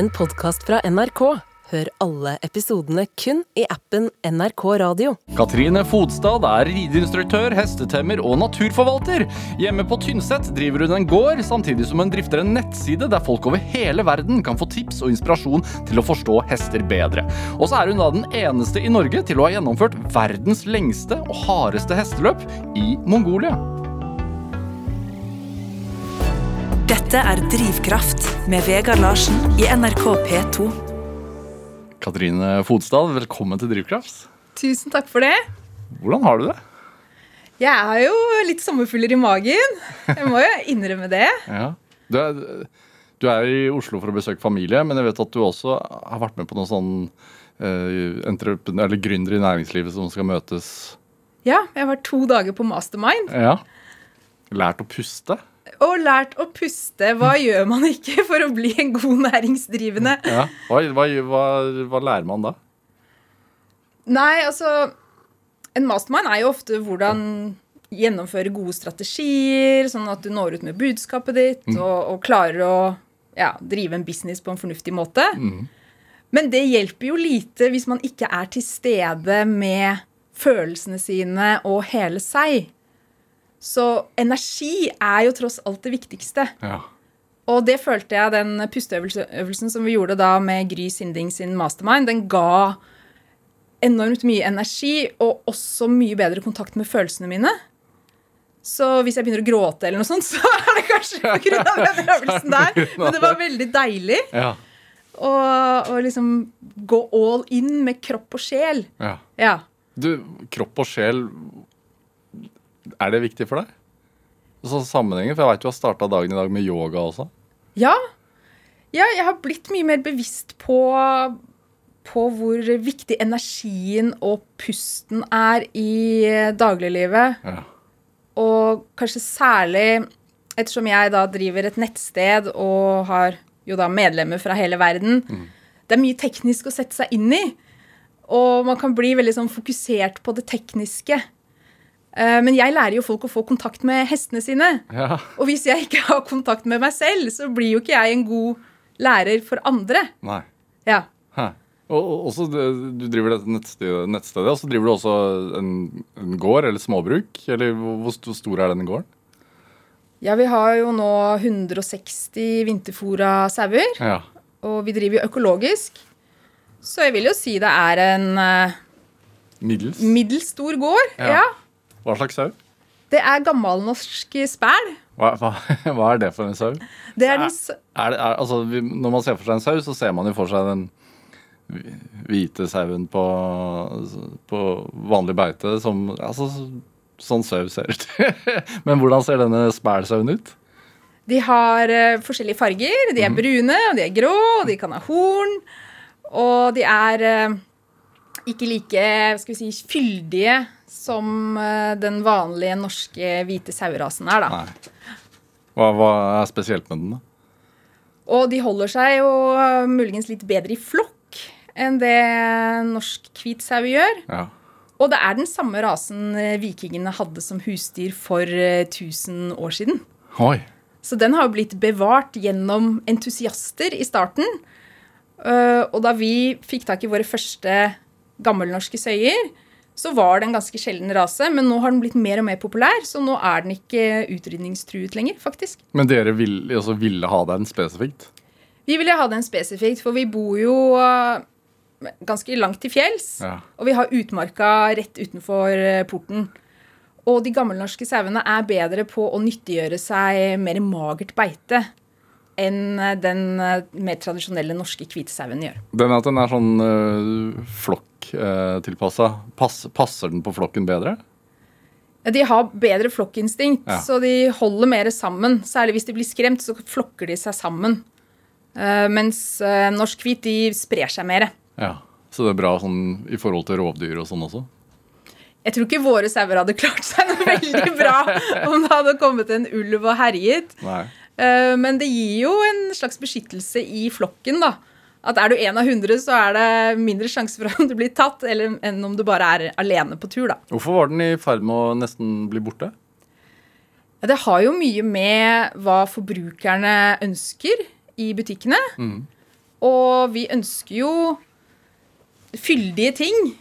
en podkast fra NRK. Hør alle episodene kun i appen NRK Radio. Katrine Fodstad er rideinstruktør, hestetemmer og naturforvalter. Hjemme på Tynset driver hun en gård, samtidig som hun drifter en nettside der folk over hele verden kan få tips og inspirasjon til å forstå hester bedre. Og så er hun da den eneste i Norge til å ha gjennomført verdens lengste og hardeste hesteløp i Mongolia. Dette er Drivkraft med Vegard Larsen i NRK P2. Katrine Fodstad, velkommen til Drivkraft. Tusen takk for det. Hvordan har du det? Jeg er jo litt sommerfugler i magen. Jeg må jo innrømme det. Ja. Du, er, du er i Oslo for å besøke familie, men jeg vet at du også har vært med på noen sånn eller gründere i næringslivet som skal møtes. Ja, jeg har vært to dager på mastermind. Ja. Lært å puste? Og lært å puste. Hva gjør man ikke for å bli en god næringsdrivende? Ja. Hva, hva, hva, hva lærer man da? Nei, altså En mastermind er jo ofte hvordan gjennomføre gode strategier, sånn at du når ut med budskapet ditt mm. og, og, klarer å ja, drive en business på en fornuftig måte. Mm. Men det hjelper jo lite hvis man ikke er til stede med følelsene sine og hele seg. Så energi er jo tross alt det viktigste. Ja. Og det følte jeg den pusteøvelsen som vi gjorde da med Gry Sinding sin mastermind, den ga enormt mye energi og også mye bedre kontakt med følelsene mine. Så hvis jeg begynner å gråte, eller noe sånt, så er det kanskje pga. den øvelsen der. Men det var veldig deilig. Ja. Og, og, liksom gå all in med kropp og sjel. Ja. ja. Du, kropp og sjel er det viktig for deg? Sånn sammenhengen, For jeg veit du har starta dagen i dag med yoga også. Ja. ja. jeg har blitt mye mer bevisst på, på hvor viktig energien og pusten er i dagliglivet. Ja. Og kanskje særlig ettersom jeg da driver et nettsted og har jo da medlemmer fra hele verden. Mm. Det er mye teknisk å sette seg inn i. Og man kan bli veldig sånn fokusert på det tekniske. Eh, men jeg lærer jo folk å få kontakt med hestene sine. Ja. Og hvis jeg ikke har kontakt med meg selv, så blir jo ikke jeg en god lærer for andre. Nei. Ja. Og, også, Du driver dette nettstedet, nettstedet, og så driver du også en, en, gård eller småbruk. eller Hvor stor er denne gården? Ja, Vi har jo nå 160 vinterfòra sauer. Ja. Og vi driver jo økologisk. Så jeg vil jo si det er en uh, middels stor gård. Ja. ja. Hva slags sau? Det er gammelnorsk spæl. Hva, hva, hva, er det for en sau? Det er den... Er, er, altså, når man ser for seg en sau, så ser man jo for seg den hvite sauen på, på vanlig beite som altså, Sånn sau ser ut. Men hvordan ser denne spælsauen ut? De har uh, forskjellige farger. De er mm. brune, og de er grå, og de kan ha horn. Og de er uh, ikke like skal vi si, fyldige som eh, den vanlige norske hvite sauerasen er, da. Nei. Hva, hva, er spesielt med den, da? Og de holder seg jo eh, muligens litt bedre i flokk enn det norsk hvit sau gjør. Ja. Og det er den samme rasen eh, vikingene hadde som husdyr for 1000 år siden. Oi. Så den har jo blitt bevart gjennom entusiaster i starten. Og da vi fikk tak i våre første gammelnorske søyer, så var det en ganske sjelden rase. Men nå har den blitt mer og mer populær, så nå er den ikke utrydningstruet lenger, faktisk. Men dere vil, altså, ville ha den spesifikt? Vi ville ha den spesifikt, for vi bor jo uh, ganske langt til fjells. Ja. Og vi har utmarka rett utenfor uh, porten. Og de gammelnorske sauene er bedre på å nyttiggjøre seg mer magert beite enn uh, den mer tradisjonelle norske hvite gjør. gjør. Den at den er sånn uh, flokk flokktilpassa. uh, Pass, passer den på flokken bedre? De har bedre flokkinstinkt, ja. så de holder mer sammen. Særlig hvis de blir skremt, så flokker de seg sammen. Uh, mens uh, norsk hvit de sprer seg mer. Ja, Så det er bra sånn, i forhold til rovdyr og sånn også? Jeg tror ikke våre sauer hadde klart seg noe veldig bra om det hadde kommet en ulv og herjet. Uh, men det gir jo en slags beskyttelse i flokken, da at er du én av hundre, så er det mindre sjanse for at du blir tatt eller, enn om du bare er alene på tur. da. Hvorfor var den i ferd med å nesten bli borte? Ja, det har jo mye med hva forbrukerne ønsker i butikkene. Mm. Og vi ønsker jo fyldige ting,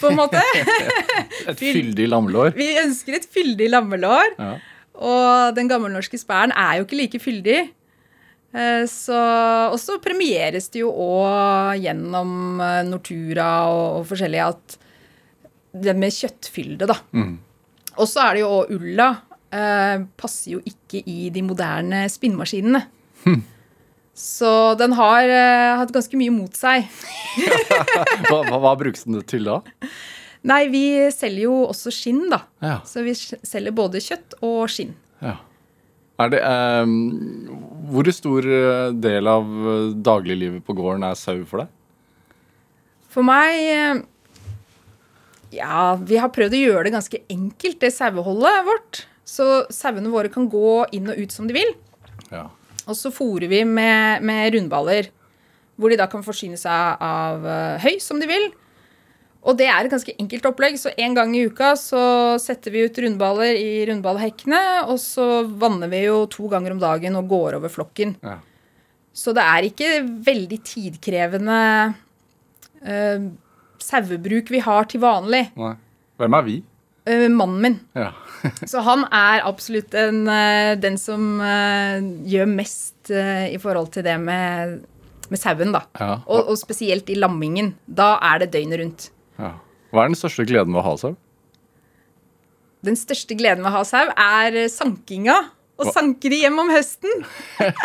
på en måte. Et fyldig lammelår. Vi ønsker et fyldig lammelår. Ja. Og den gammelnorske spæren er jo ikke like fyldig. Eh, Så, og så premieres det jo òg gjennom eh, Nortura og, og forskjellige at det med kjøttfylde, da. Mm. Og så er det jo òg ulla. Eh, passer jo ikke i de moderne spinnmaskinene. Så den har eh, hatt ganske mye mot seg. Hva, hva, hva brukes den til da? Nei, vi selger jo også skinn, da. Ja. Så vi selger både kjøtt og skinn. ja. Er det, eh, hvor stor eh, del av eh, dagliglivet på gården er sau for deg? For meg eh, Ja, vi har prøvd å gjøre det ganske enkelt, det saueholdet vårt. Så sauene våre kan gå inn og ut som de vil. Ja. Og så fôrer vi med, med rundballer, hvor de da kan forsyne seg av høy som de vil. Og det er et ganske enkelt opplegg, så en gang i uka så setter vi ut rundballer i rundballhekkene, og så vanner vi jo to ganger om dagen og går over flokken. Ja. Så det er ikke veldig tidkrevende uh, sauebruk vi har til vanlig. Nei. Hvem er vi? Uh, mannen min. Ja. Så han er absolutt en, uh, den som uh, gjør mest i forhold til det med, med sauen, da. Ja. Og, og spesielt i lammingen. Da er det døgnet rundt. Ja. Hva er den største gleden ved å ha sau? Den største gleden med å ha sau er eh, sankinga. Å sanke de hjem om høsten.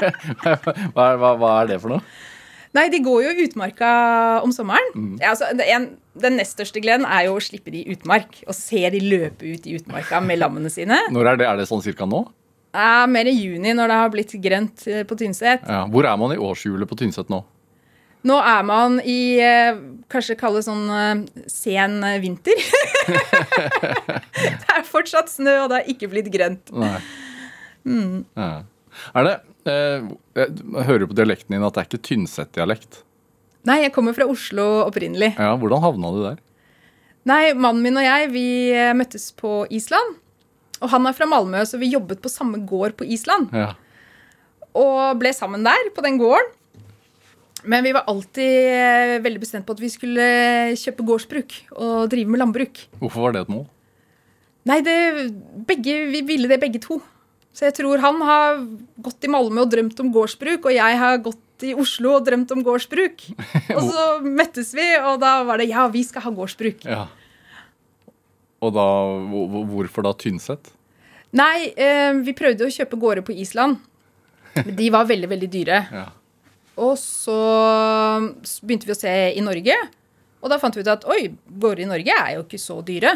Hva hva, hva er det for noe? Nei, de går jo i utmarka om sommeren. Ja, altså, en, den nest største gleden er jo å slippe de i utmark og se de løpe ut i utmarka med lammene sine. Når er det? Er det sånn cirka nå? Ja, mer i juni, når det har blitt grønt eh, på Tynset. Ja. Hvor er man i årshjulet på Tynset nå? Nå er man i eh, kanskje kalle sånn eh, sen vinter. det er fortsatt snø, og det har ikke blitt grønt. Nei. Ja. Er det eh, Jeg hører på dialekten din at det er ikke Tynset-dialekt. Nei, jeg kommer fra Oslo opprinnelig. Ja, hvordan havna du der? Nei, mannen min og jeg, vi møttes på Island. Og han er fra Malmö, så vi jobbet på samme gård på Island. Ja. Og ble sammen der, på den gården. Men vi var alltid eh, veldig bestemt på at vi skulle kjøpe gårdsbruk og drive med landbruk. Hvorfor var det et mål? Nei, det, begge, vi ville det begge to. Så jeg tror han har gått i Malmö og drømt om gårdsbruk, og jeg har gått i Oslo og drømt om gårdsbruk. Og så møttes vi, og da var det ja, vi skal ha gårdsbruk. Ja. Og da, hvor- hvor- hvorfor da Tynset? Nei, eh, vi prøvde å kjøpe gårder på Island. Men de var veldig, veldig dyre. Ja. Og så begynte vi å se i Norge, og da fant vi ut at oi, gårder i Norge er jo ikke så dyre.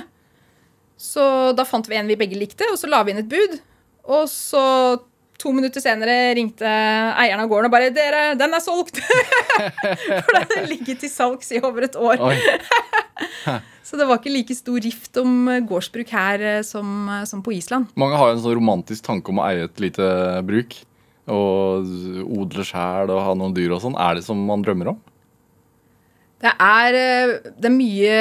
Så da fant vi en vi begge likte, og så la vi inn et bud. Og så to minutter senere ringte eieren av gården og bare 'Dere, den er solgt!' For den hadde ligget til salgs i over et år. Så det var ikke like stor rift om gårdsbruk her eh, som, eh, som på Island. Mange har jo en sånn romantisk tanke om å eie et lite bruk. Og odle sjæl og ha noen dyr og sånn. Er det som man drømmer om? Det er, eh, det er mye,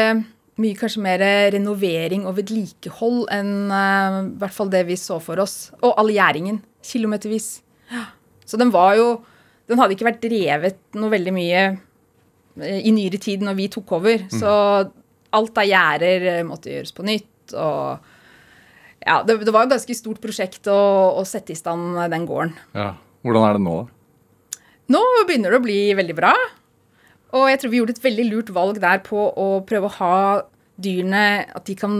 mye kanskje mer renovering og vedlikehold enn uh, i hvert fall det vi så for oss. Og all gjæringen. Kilometervis. Så den var jo Den hadde ikke vært drevet noe veldig mye eh, i nyere tid når vi tok over. Så alt av gjerder måtte gjøres på nytt. Og ja, det, det var et ganske stort prosjekt å, å sette i stand den gården. Ja. Hvordan er det nå, da? Nå begynner det å bli veldig bra. Og jeg tror vi gjorde et veldig lurt valg der på å prøve å ha dyrene At de kan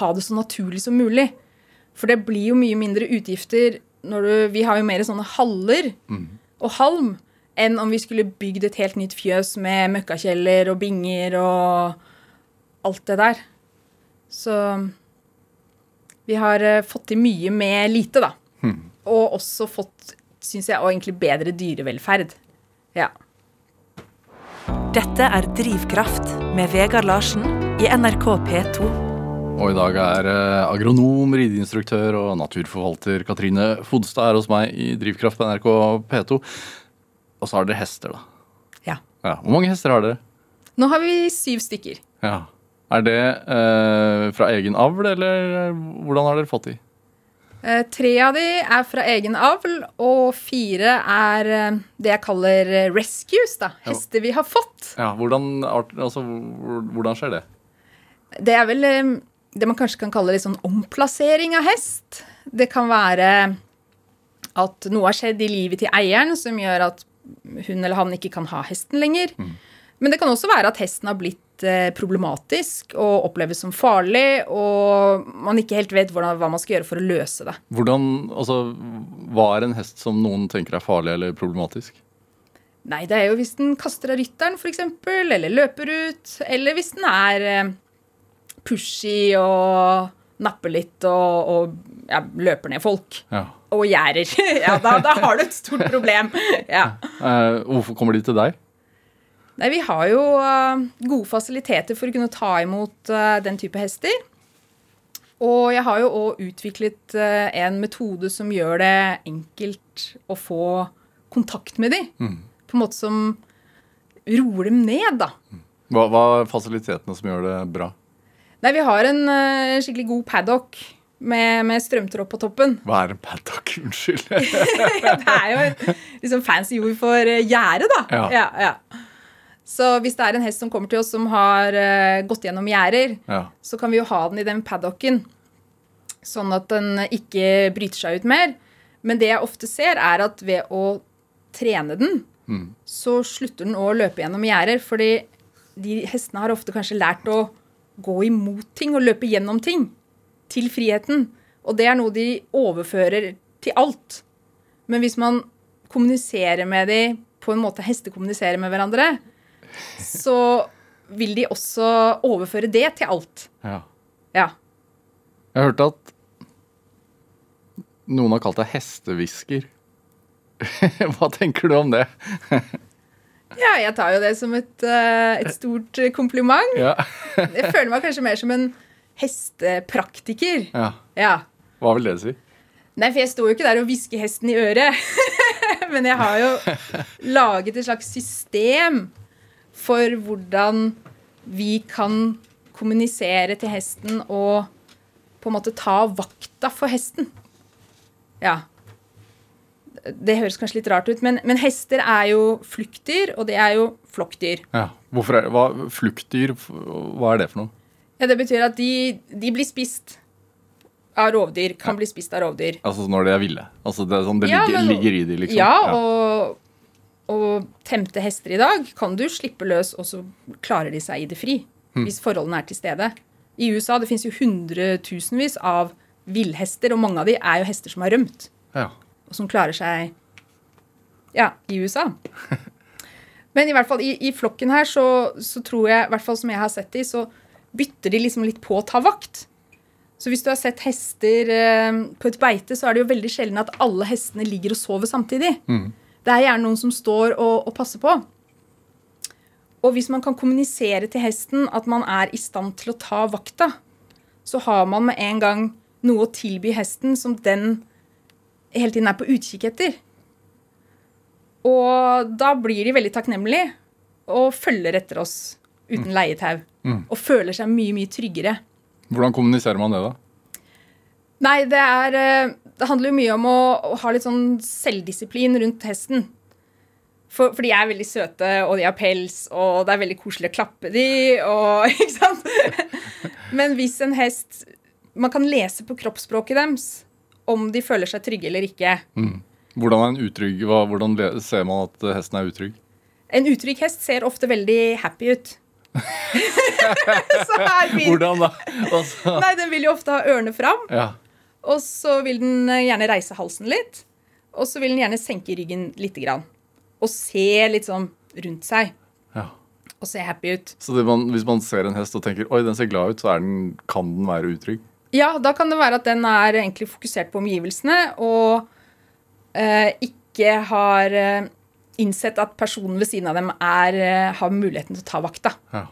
ha det så naturlig som mulig. For det blir jo mye mindre utgifter når du Vi har jo mer sånne haller og halm enn om vi skulle bygd et helt nytt fjøs med møkkakjeller og binger og alt det der. Så vi har eh, fått til mye med lite, da. Og også fått, syns jeg, og egentlig bedre dyrevelferd. Ja. Dette er Drivkraft med Vegard Larsen i NRK P2. Og i dag er eh, agronom, rideinstruktør og naturforvalter Katrine Fodstad her hos meg i Drivkraft på NRK P2. Og så har dere hester, da. ja. Ja. Hvor mange hester har dere? Nå har vi syv stykker. Ja. Er det eh, fra egen avl, eller hvordan har dere fått de? Eh, tre av de er fra egen avl, og fire er eh, det jeg kaller eh, rescues. da. Hester vi har fått. Ja, hvordan, altså, hvordan skjer det? Det er vel eh, det man kanskje kan kalle litt sånn omplassering av hest. Det kan være at noe har skjedd i livet til eieren som gjør at hun eller han ikke kan ha hesten lenger. Men det kan også være at hesten har blitt eh, problematisk og oppleves som farlig, og man ikke helt vet hvordan, hva man skal gjøre for å løse det. Hvordan, altså, Hva er en hest som noen tenker er farlig eller problematisk? Nei, det er jo hvis den kaster av rytteren, f.eks., eller løper ut, eller hvis den er eh, pushy og napper litt og, og ja, løper ned folk. Ja. Og gjerder. ja, da, da har du et stort problem. Ja. Eh, hvorfor kommer de til deg? Nei, vi har jo eh, gode fasiliteter for å kunne ta imot eh, den type hester. Og jeg har jo òg utviklet eh, en metode som gjør det enkelt å få kontakt med dem. På en måte som roer dem ned, da. Hva, hva er fasilitetene som gjør det bra? Nei, vi har en skikkelig god paddock med, med strømtråd på toppen. Hva er en paddock? Unnskyld. det er jo liksom fancy ord for gjerde, da. Ja. Ja, ja. Så hvis det er en hest som kommer til oss som har uh, gått gjennom gjerder, ja. så kan vi jo ha den i den paddocken, sånn at den ikke bryter seg ut mer. Men det jeg ofte ser, er at ved å trene den, så slutter den å løpe gjennom gjerder. Fordi de hestene har ofte kanskje lært å gå imot ting og løpe gjennom ting til friheten. Og det er noe de overfører til alt. Men hvis man kommuniserer med dem på en måte hester kommuniserer med hverandre, så vil de også overføre det til alt. ja. Ja. Jeg hørte at noen har kalt deg hestehvisker. Hva tenker du om det? ja, jeg tar jo det som et, eh, et stort kompliment. Ja. Jeg føler meg kanskje mer som en hestepraktiker. ja. Ja. Hva vil det si? Nei, for jeg står jo ikke der og hvisker hesten i øret. Men jeg har jo laget et slags system for hvordan vi kan kommunisere til hesten og på en måte ta vakta for hesten. Ja. Det høres kanskje litt rart ut, men, men hester er jo fluktdyr, og det er jo flokkdyr. Ja. Hvorfor er, hva, fluktdyr, hva er det for noe? Ja, det betyr at de, de blir spist av rovdyr. Kan bli spist av rovdyr. Altså når de er ville? Altså det, sånn, det Ja, ligger, men- ligger i de, liksom? Ja, og, og temte hester i dag kan du slippe løs, og så klarer de seg i det fri. Hvis forholdene er til stede. I USA det fins jo hundretusenvis av villhester, og mange av de er jo hester som har rømt. ja. Og som klarer seg ja, i USA. Men i hvert fall i, i flokken her så, så tror jeg, i hvert fall som jeg har sett de, så bytter de liksom litt på å ta vakt. Så hvis du har sett hester eh, på et beite, så er det jo veldig sjelden at alle hestene ligger og sover samtidig. Det er gjerne noen som står og, og passer på. Og hvis man kan kommunisere til hesten at man er i stand til å ta vakta, så har man med en gang noe å tilby hesten som den hele tiden er på utkikk etter. Og da blir de veldig takknemlige og følger etter oss uten leietau. Og føler seg mye, mye tryggere. Hvordan kommuniserer man det, da? Nei, det er eh, Det handler jo mye om å, å ha litt sånn selvdisiplin rundt hesten. For, for de er veldig søte, og de har pels, og det er veldig koselig å klappe de, og Ikke sant? Men hvis en hest Man kan lese på kroppsspråket deres om de føler seg trygge eller ikke. Hvordan er en utrygg, hva, hvordan ser man at eh, hesten er utrygg? En utrygg hest ser ofte veldig happy ut. så er vil, Hvordan da? Altså, nei, Den vil jo ofte ha ørene fram, ja. Og så vil den eh, gjerne reise halsen litt. Og så vil den gjerne senke ryggen lite grann. Og se litt sånn rundt seg. ja. Og se happy ut. Så det man, hvis man ser en hest og tenker oi, den ser glad ut, så er den, kan den være utrygg? Ja, da kan det være at den er egentlig fokusert på omgivelsene og eh, ikke har eh, innsett at personen ved siden av dem er, eh, har muligheten til å ta vakta. Ja.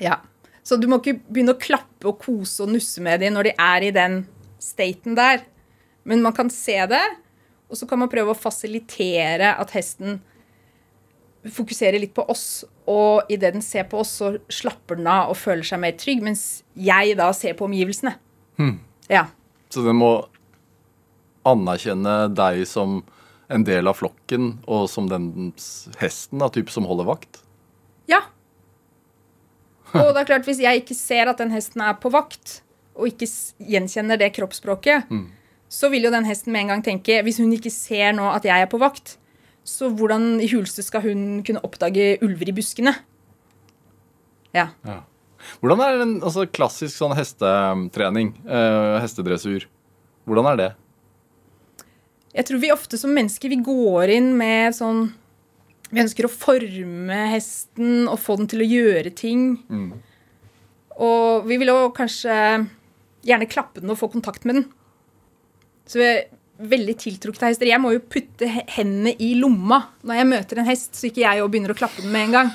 Ja. Så du må ikke begynne å klappe og kose og nusse med dem når de er i den staten der. Men man kan se det, og så kan man prøve å fasilitere at hesten fokuserer litt på oss, og idet den ser på oss, så slapper den av og føler seg mer trygg, mens jeg da ser på omgivelsene. Ja. Så den må anerkjenne deg som en del av flokken, og som den hesten, da, type som holder vakt? Ja. Og det er klart, hvis jeg ikke ser at den hesten er på vakt, og ikke gjenkjenner det kroppsspråket, så vil jo den hesten med en gang tenke Hvis hun ikke ser nå at jeg er på vakt, så hvordan i huleste skal hun kunne oppdage ulver i buskene? Ja. Hvordan er en altså, klassisk sånn hestetrening, eh, hestedressur? Hvordan er det? Jeg tror vi ofte som mennesker vi går inn med sånn Vi ønsker å forme hesten og få den til å gjøre ting. Og vi vil jo kanskje gjerne klappe den og få kontakt med den. Så jeg er veldig tiltrukket av hester. Jeg må jo putte hendene i lomma når jeg møter en hest, så ikke jeg òg begynner å klappe den med en gang.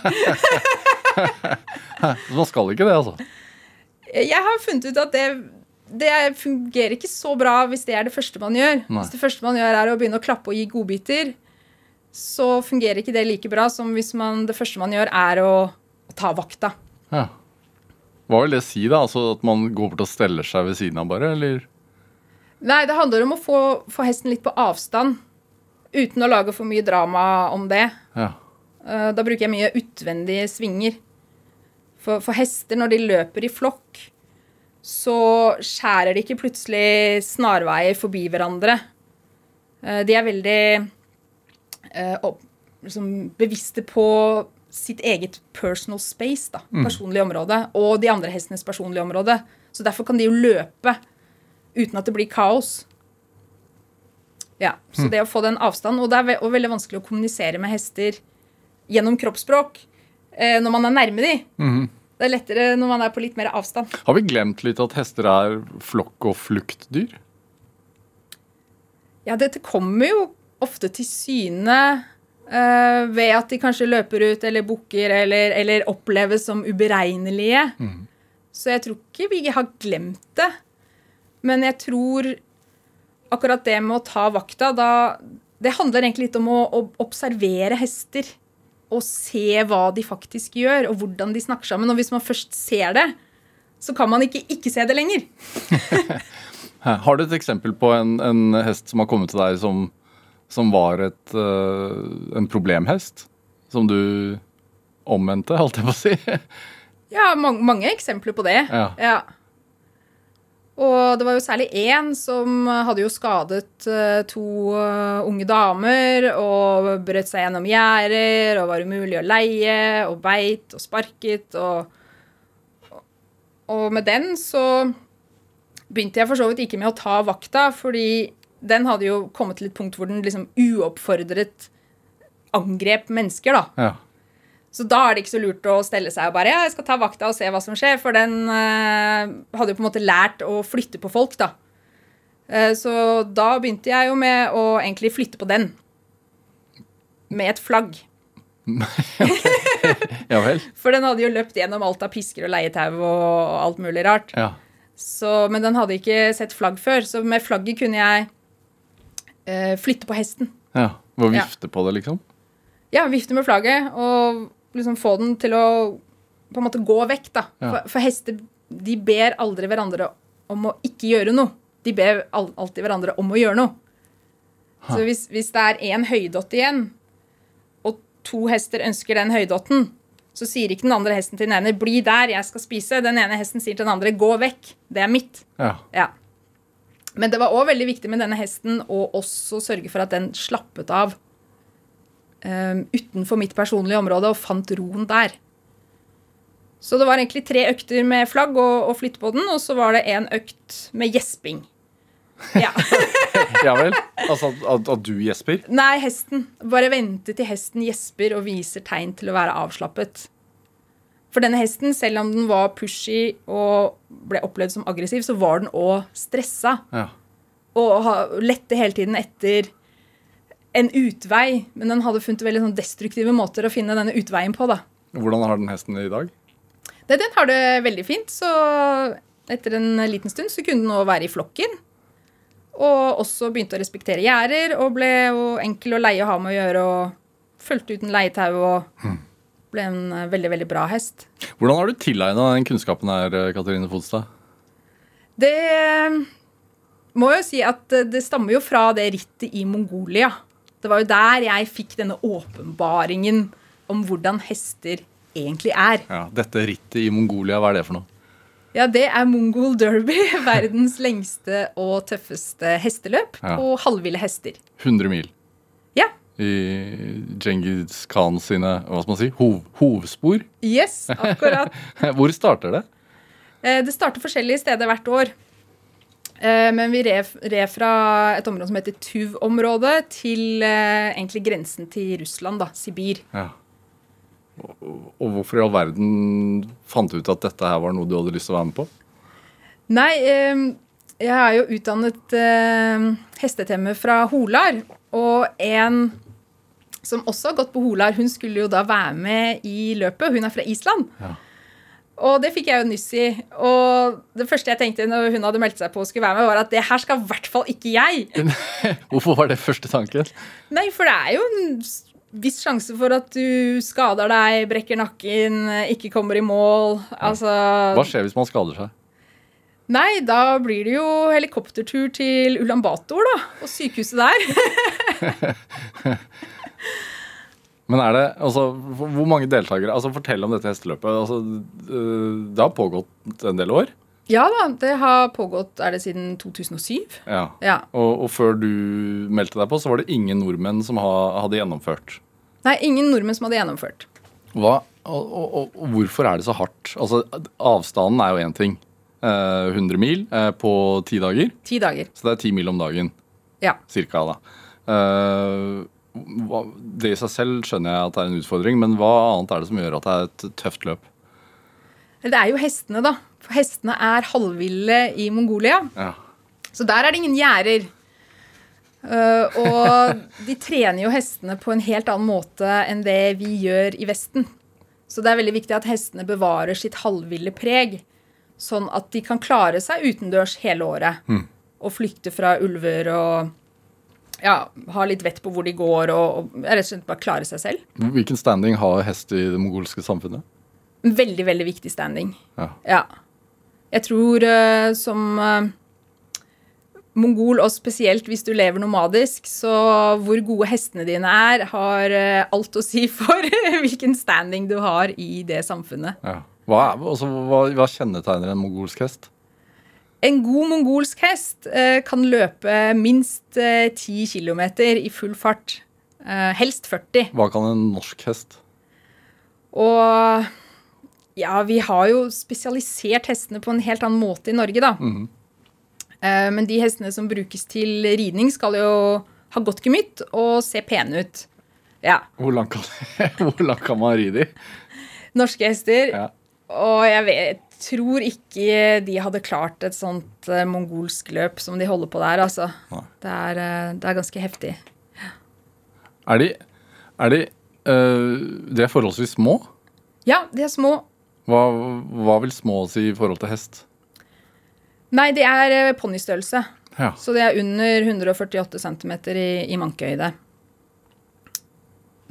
Så man skal ikke det, altså. Jeg har funnet ut at det, det fungerer ikke så bra hvis det er det første man gjør. Nei. Hvis det første man gjør er å begynne å klappe og gi godbiter, så fungerer ikke det like bra som hvis man, det første man gjør er å, å ta vakta. Ja. Hva vil det si, da? Altså At man går bort og steller seg ved siden av, bare? Eller? Nei, det handler om å få, få hesten litt på avstand. Uten å lage for mye drama om det. Ja. Eh, Da bruker jeg mye utvendige svinger. For, for hester, når de løper i flokk, så skjærer de ikke plutselig snarveier forbi hverandre. Eh, De er veldig eh, opp, liksom bevisste på sitt eget personal space, da, personlige område, og de andre hestenes personlige område. Så derfor kan de jo løpe uten at det blir kaos. Ja, Så det å få den avstanden Og det er ve og veldig vanskelig å kommunisere med hester gjennom kroppsspråk eh, når man er nærme de. Det er lettere når man er på litt mer avstand. Har vi glemt litt at hester er flokk- og fluktdyr? Ja, dette kommer jo ofte til syne eh, ved at de kanskje løper ut eller bukker eller, eller oppleves som uberegnelige. Så jeg tror ikke vi har glemt det. Men jeg tror akkurat det med å ta vakta, da Det handler egentlig litt om å, å observere hester. Og se hva de faktisk gjør, og hvordan de snakker sammen. Og hvis man først ser det, så kan man ikke ikke se det lenger. Har du et eksempel på en, en hest som har kommet til deg som, som var et, uh, en problemhest? Som du omvendte, holdt jeg på å si? Ja, mange, mange eksempler på det. Ja. Og det var jo særlig én som hadde jo skadet eh, to eh, unge damer og brøt seg gjennom gjerder og var umulig å leie og beit og sparket og Og med den så begynte jeg for så vidt ikke med å ta vakta, fordi den hadde jo kommet til et punkt hvor den liksom uoppfordret angrep mennesker, da. Ja. Så da er det ikke så lurt å stelle seg og bare ja, jeg skal ta vakta og se hva som skjer, for den eh, hadde jo på en måte lært å flytte på folk, da. Eh, så da begynte jeg jo med å egentlig flytte på den. Med et flagg. ja vel? For den hadde jo løpt gjennom alt av pisker og leietau og alt mulig rart. Ja. Så, men den hadde ikke sett flagg før, så med flagget kunne jeg eh, flytte på hesten. ja. Ved å Ja. vifte på det, liksom? Ja, vifte med flagget og liksom få den til å på en måte gå vekk, da. Ja. For, for hester de ber aldri hverandre om å ikke gjøre noe. De ber alltid hverandre om å gjøre noe. Så hvis, hvis det er én høydott igjen, og to hester ønsker den høydotten, så sier ikke den andre hesten til den ene 'bli der, jeg skal spise'. Den ene hesten sier til den andre 'gå vekk, det er mitt'. Ja. Ja. Men det var òg veldig viktig med denne hesten å også sørge for at den slappet av um, utenfor mitt personlige område og fant roen der. Så det var egentlig tre økter med flagg og, og flytte på den, og så var det en økt med gjesping. Ja. ja vel? Altså at, at du gjesper? Nei, hesten. Bare vente til hesten gjesper og viser tegn til å være avslappet. For denne hesten, selv om den var pushy og ble opplevd som aggressiv, så var den òg stressa. Ja. og lette hele tiden etter en utvei. Men den hadde funnet veldig sånn destruktive måter å finne denne utveien på. da. Hvordan har den hesten i dag? Det, den har det veldig fint, så etter en liten stund så kunne den nå være i flokken. Og også begynte å respektere gjerder og ble jo enkel å leie og ha med å gjøre. og Fulgte uten leietau og ble en eh, veldig, veldig bra hest. Hvordan har du tilegna den kunnskapen her, Katrine Fodstad? Det må jo si at eh, det stammer jo fra det rittet i Mongolia. Det var jo der jeg fikk denne åpenbaringen om hvordan hester egentlig er. Ja, Dette rittet i Mongolia, hva er det for noe? Ja, det er Mongol Derby, verdens lengste og tøffeste hesteløp Ja. på halvville hester. 100 mil Ja. I Djengis Khan sine hva skal man si, hov, hovspor. Yes, akkurat. Hvor starter det? Eh, Det starter forskjellige steder hvert år. Eh, Men vi red, fra et område som heter Tuv-området, til eh, egentlig grensen til Russland, da, Sibir. Ja. Og, hvorfor i all verden fant du ut at dette her var noe du hadde lyst til å være med på? Nei, jeg er jo utdannet hestetemme hestetemmer fra Holar, og en som også har gått på Holar, hun skulle jo da være med i løpet. Hun er fra Island. Ja. Og det fikk jeg jo nyss i. Og det første jeg tenkte når hun hadde meldt seg på og skulle være med, var at det her skal i hvert fall ikke jeg. Hvorfor var det første tanken? Nei, for det er jo en viss sjanse for at du skader deg, brekker nakken, ikke kommer i mål. Altså Hva skjer hvis man skader seg? Nei, da blir det jo helikoptertur til Ulan Bator, da. Og sykehuset der. Men er det, altså, hvor mange deltakere altså Fortell om dette hesteløpet. Altså, øh, det har pågått en del år. Ja da, det har pågått Er det siden 2007? Ja. Ja. Og, og før du meldte deg på, så var det ingen nordmenn som hadde gjennomført. Nei, ingen nordmenn som hadde gjennomført. Hva, og, og, og, hvorfor er det så hardt? Altså, Avstanden er jo én ting. Eh, 100 mil eh, på ti dager. Ti dager. Så det er ti mil om dagen. Ja. Cirka, da. Eh, det i seg selv skjønner jeg at det er en utfordring, men hva annet er det som gjør at det er et tøft løp? Det er jo hestene, da. For hestene er halvville i Mongolia. Ja. Så der er det ingen gjerder. Uh, og de trener jo hestene på en helt annen måte enn det vi gjør i Vesten. Så det er veldig viktig at hestene bevarer sitt halvville preg, sånn at de kan klare seg utendørs hele året. Og flykte fra ulver og ja, ha litt vett på hvor de går, og, og rett og slett bare klare seg selv. Hvilken standing har hest i det mongolske samfunnet? Veldig, veldig viktig standing. Ja. Ja. Jeg tror uh, som uh, mongol, og spesielt hvis du lever nomadisk, så hvor gode hestene dine er, har uh, alt å si for hvilken standing du har i det samfunnet. Ja. Hva, er, altså, hva, hva kjennetegner en mongolsk hest? En god mongolsk hest eh, kan løpe minst eh, 10 km i full fart. Eh, helst 40. Hva kan en norsk hest? Og ja, vi har jo spesialisert hestene på en helt annen måte i Norge, da. Eh, Men de hestene som brukes til ridning, skal jo ha godt gemytt og se pene ut. Ja. Hvor langt kan, langt kan man ri de? Norske hester. Ja. Og jeg vet, tror ikke de hadde klart et sånt eh, mongolsk løp som de holder på der, altså. Det er, eh, det er ganske heftig. Er de, er de øh, De er forholdsvis små? Ja, de er små. Hva, hva vil små si i forhold til hest? Nei, de er eh, ponnistørrelse. Ja. Så de er under 148 cm i, i mankehøyde.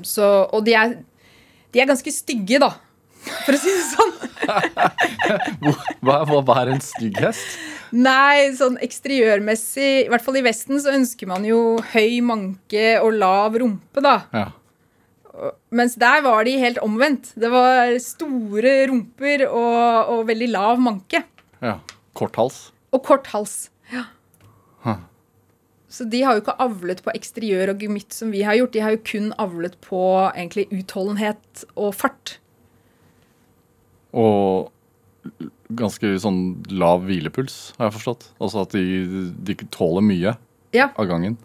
Så, og de er, de er ganske stygge, da. For å si det sånn. Hva, hva, hva er en stygg hest? Nei, sånn eksteriørmessig, i hvert fall i Vesten, så ønsker man jo høy manke og lav rumpe, da. Ja. Mens der var de helt omvendt. Det var store rumper og, og veldig lav manke. ja. Kort hals. Og kort hals. Ja. Huh. Så de har jo ikke avlet på eksteriør og gemytt som vi har gjort. De har jo kun avlet på egentlig utholdenhet og fart. Og ganske sånn lav hvilepuls, har jeg forstått. Altså at de, de tåler mye Ja. av gangen.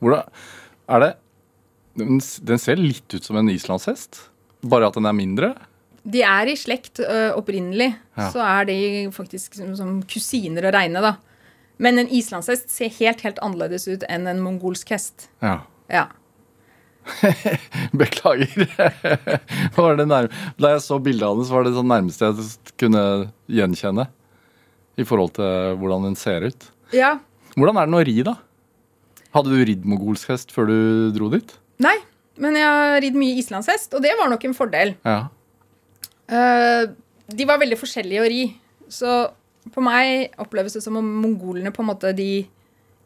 Hvordan er det den, den ser litt ut som en islandshest, bare at den er mindre. De er i slekt ø, opprinnelig. Ja. Så er de faktisk som, som kusiner å regne, da. Men en islandshest ser helt, helt annerledes ut enn en mongolsk hest. Ja. Ja. Beklager. Det da jeg så bildet av den, så var det sånn nærmeste jeg kunne gjenkjenne. I forhold til hvordan den ser ut. ja. Hvordan er den å ri, da? Hadde du ridd mogolsk hest før du dro dit? Nei, men jeg har ridd mye islandshest, og det var nok en fordel. Ja. Uh, de var veldig forskjellige å ri. Så på meg oppleves det som om mongolene på en måte de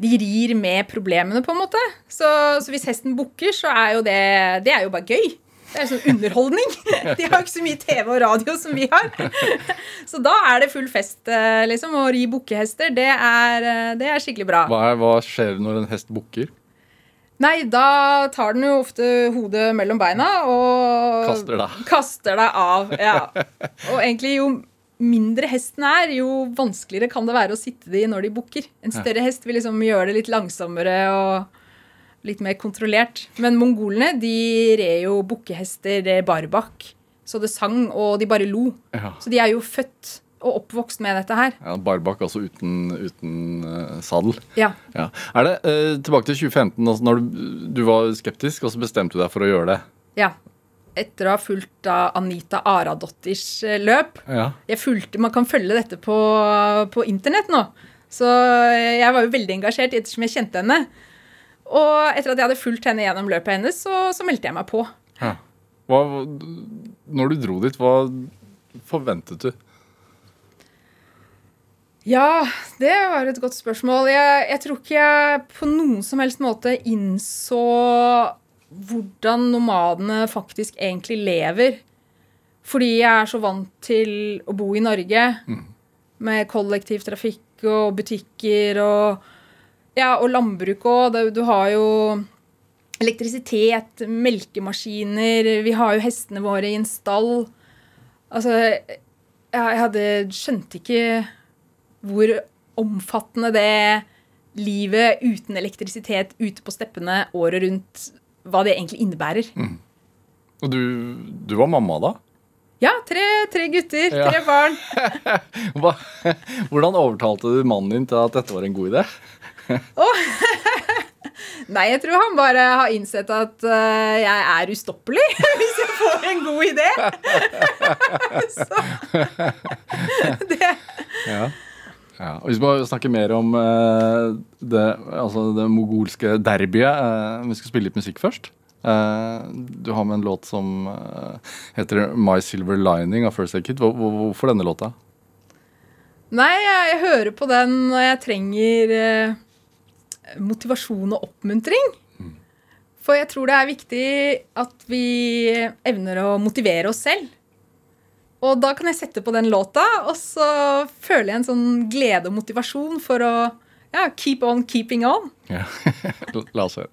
de rir med problemene, på en måte. Så, så hvis hesten bukker, så er jo det Det er jo bare gøy. Det er sånn underholdning. De har jo ikke så mye TV og radio som vi har. Så da er det full fest, eh, liksom. Å ri bukkehester, det er, eh, det er skikkelig bra. Hva, er, hva skjer når en hest bukker? Nei, da tar den jo ofte hodet mellom beina og Kaster deg. kaster deg av. Ja. Og egentlig jo mindre hesten er, jo vanskeligere kan det være å sitte de når de bukker. En større hest vil liksom gjøre det litt langsommere og litt mer kontrollert. Men mongolene de red jo bukkehester eh, barbak. Så det sang, og de bare lo. Ja. Så de er jo født og oppvokst med dette her. Ja, Barbak, altså uten, uten uh, sadel. Ja. Ja. Er det, uh, Tilbake til 2015, altså når du, du var skeptisk, og så bestemte du deg for å gjøre det. ja. Etter å ha fulgt da Anita Aradotters eh, løp. Ja. Jeg fulgte, Man kan følge dette på, på internett nå. Så jeg var jo veldig engasjert ettersom jeg kjente henne. Og etter at jeg hadde fulgt henne gjennom løpet hennes, så, så meldte jeg meg på. Ja. Hva, når du dro dit, hva forventet du? Ja, det var et godt spørsmål. Jeg, jeg tror ikke jeg på noen som helst måte innså hvordan nomadene faktisk egentlig lever. Fordi jeg er så vant til å bo i Norge med kollektivtrafikk og butikker og, ja, og landbruk òg. Du har jo elektrisitet, melkemaskiner, vi har jo hestene våre i en stall. Altså, jeg, jeg hadde skjønte ikke hvor omfattende det livet uten elektrisitet ute på steppene året rundt, hva det egentlig innebærer. Og du, du var mamma da? Ja, tre, tre gutter, Ja. tre barn. Hvordan overtalte du mannen din til at dette var en god idé? Nei, jeg tror han bare har innsett at uh, jeg er ustoppelig hvis jeg får en god idé. Så det Ja. Ja, og vi skal snakke mer om uh, det, altså det mogolske derbyet. uh, vi skal spille litt musikk først. Uh, du har med en låt som heter My Silver Lining av First Aid Kid. Hvor, hvor, hvorfor denne låta? Nei, jeg, jeg hører på den når jeg trenger motivasjon og oppmuntring. For jeg tror det er viktig at vi evner å motivere oss selv. Og da kan jeg sette på den låta, og så føler jeg en sånn glede og motivasjon for å ja, keep on keeping on. Ja. La oss høre.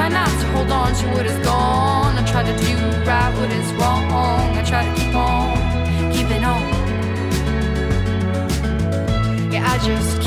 Try not to hold on to what is gone. I try to do right what is wrong. I try to keep on keeping on. Yeah, I just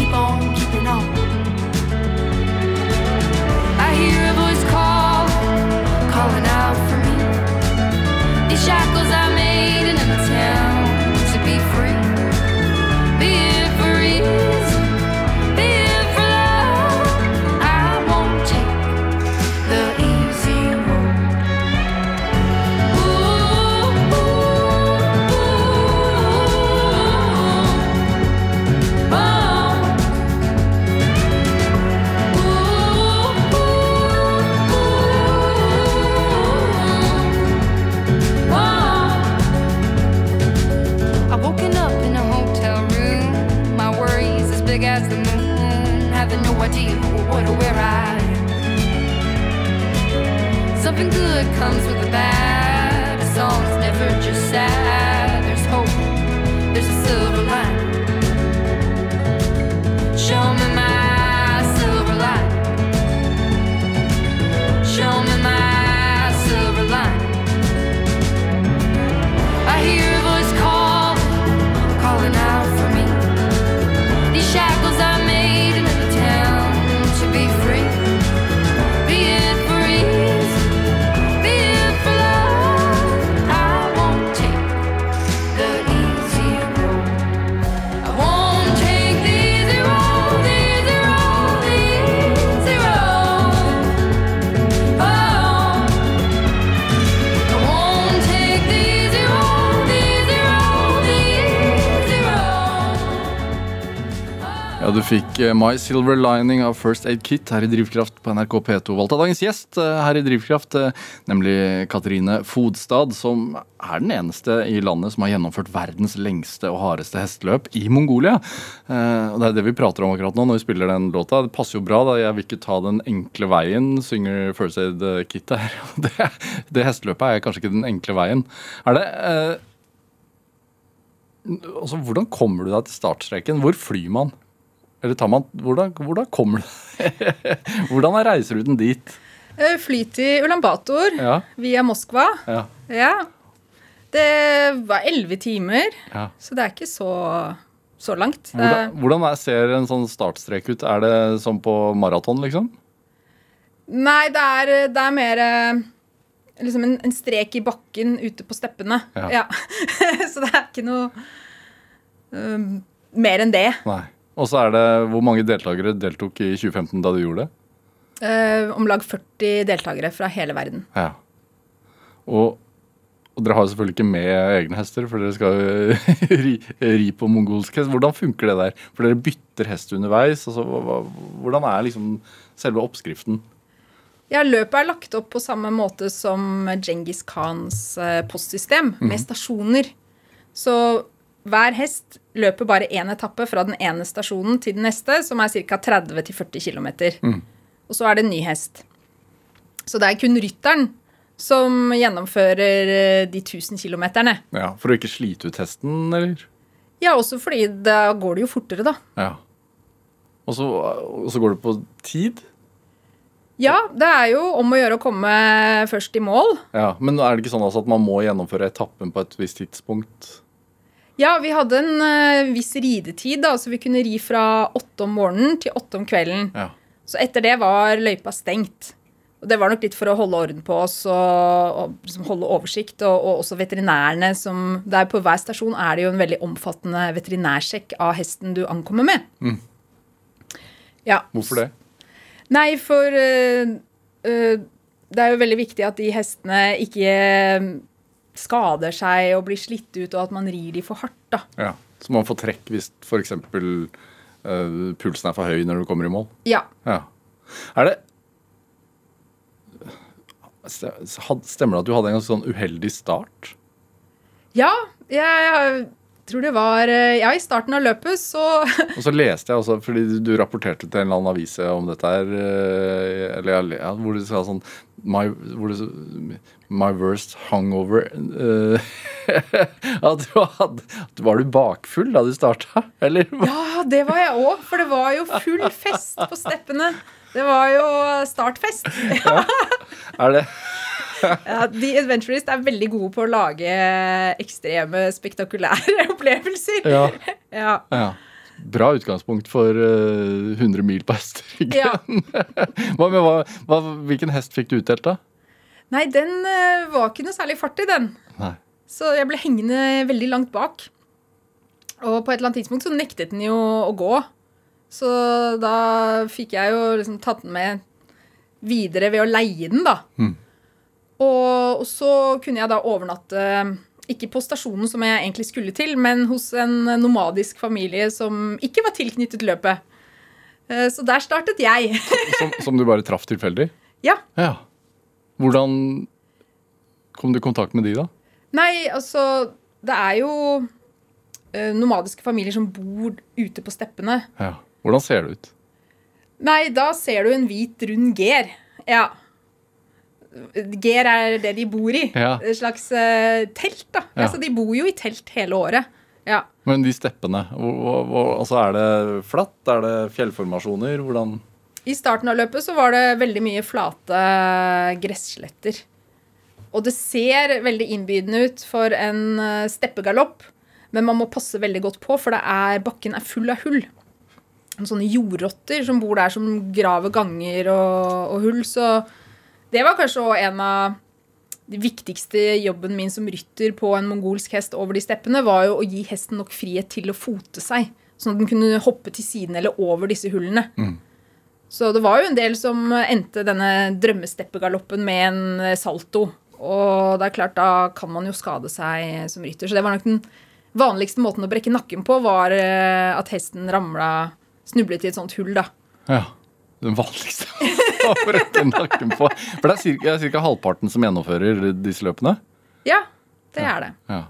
fikk eh, My Silver Lining av First Aid Kit her i Drivkraft på NRK P2. Valgt av dagens gjest eh, her i Drivkraft, eh, nemlig Katrine Fodstad, som er den eneste i landet som har gjennomført verdens lengste og hardeste hesteløp i Mongolia. Og det er det vi prater om akkurat nå når vi spiller den låta. Det passer jo bra, da. Jeg vil ikke ta den enkle veien, synger First Aid Kit her. Det, det hesteløpet er kanskje ikke den enkle veien. Er det Altså, Hvordan kommer du deg til startstreken? Hvor flyr man? Eller tar man, hvordan, hvordan kommer det Hvordan er reiseruten dit? Eh, Fly til Ulan Bator Ja, via Moskva. ja, Ja. Det var elleve timer, ja. så det er ikke så, så langt. Hvordan, er, hvordan er, ser en sånn startstrek ut? Er det som på maraton, liksom? nei, det er, det er mer eh, liksom en, en strek i bakken ute på steppene. Ja. Ja. så det er ikke noe um, mer enn det. Nei. Og så er det Hvor mange deltakere deltok i 2015 da du gjorde det? Eh, om lag 40 deltakere fra hele verden. Ja. Og, og dere har selvfølgelig ikke med egne hester, for dere skal ri, ri på mongolsk hest. Hvordan funker det der? For dere bytter hest underveis. Altså, hvordan er liksom selve oppskriften? Ja, Løpet er lagt opp på samme måte som Djengis Khans eh, postsystem, med stasjoner. Så hver hest løper bare én etappe fra den ene stasjonen til den neste, som er ca. 30-40 km. Og så er det en ny hest. Så det er kun rytteren som gjennomfører eh, de 1000 kilometerne. Ja, For å ikke slite ut hesten, eller? Ja, også fordi da går det jo fortere, da. Ja. Og så, og så går det på tid? Ja, det er jo om å gjøre å komme først i mål. Ja, Men er det ikke sånn altså at man må gjennomføre etappen på et visst tidspunkt? Ja, vi hadde en uh, viss ridetid, da, så vi kunne ri fra åtte om morgenen til åtte om kvelden. Ja. Så etter det var løypa stengt. Og det var nok litt for å holde orden på oss og, og liksom holde oversikt. Og, og også veterinærene som Der på hver stasjon er det jo en veldig omfattende veterinærsjekk av hesten du ankommer med. Ja. Hvorfor det? Nei, for uh, uh, det er jo veldig viktig at de hestene ikke skader seg og blir slitt ut, og at man rir de for hardt, da. Ja. Så man får trekk hvis f.eks. Uh, pulsen er for høy når du kommer i mål? Ja. Ja. Er det Stemmer det at du hadde en ganske sånn uheldig start? Ja, jeg tror det var øh, Ja, i starten av løpet så Og så leste jeg også, fordi du- du rapporterte til en eller annen avise om dette her, eh, eller ja, hvor du sa sånn My, my worst hangover eh, At du hadde Var du bakfull da du starta, eller? Ja, det var jeg òg, for det var jo full fest på steppene. Det var jo startfest. ja, Er det Ja, de Adventurist er veldig gode på å lage ekstreme, spektakulære opplevelser. Ja. Ja. ja. Bra utgangspunkt for uh, 100 mil på hesteryggen. Ja. hva, hva, hva, hvilken hest fikk du utdelt, da? Nei, den uh, var ikke noe særlig fart i, den. Nei. Så jeg ble hengende veldig langt bak. Og på et eller annet tidspunkt så nektet den jo å gå. Så da fikk jeg jo liksom tatt den med videre ved å leie den, da. Mm. Og, og så kunne jeg da overnatte ikke på stasjonen som jeg egentlig skulle til, men hos en nomadisk familie som ikke var tilknyttet løpet. Eh, Så der startet jeg. Som, som du bare traff tilfeldig? ja. Ja. Hvordan kom du i kontakt med de, da? Nei, altså Det er jo eh, nomadiske familier som bor ute på steppene. Ja. Hvordan ser det ut? Nei, da ser du en hvit, rund ger. Ja. Ger er det de bor i. Ja. Et slags uh, telt, da. Ja. Altså, de bor jo i telt hele året. Ja. Men de steppene, hvor, hvor, hvor, altså er det flatt? Er det fjellformasjoner? Hvordan I starten av løpet så var det veldig mye flate gressletter. Og det ser veldig innbydende ut for en eh, steppegalopp, men man må passe veldig godt på, for det er, bakken er full av hull. Sånne jordrotter som bor der, som graver ganger og, og hull. Så det var kanskje òg en av de viktigste jobben min som rytter på en mongolsk hest over de steppene, var jo å gi hesten nok frihet til å fote seg. Sånn at den kunne hoppe til siden eller over disse hullene. Så det var jo en del som endte denne drømmesteppegaloppen med en eh, salto. Og det er klart, da kan man jo skade seg som rytter. Så det var nok den vanligste måten å brekke nakken på, var eh, at hesten ramla snublet i et sånt hull, da. Ja. Den vanligste å brekke nakken på. For det er cirka, cirka halvparten som gjennomfører disse løpene. Ja, det er det. Ja.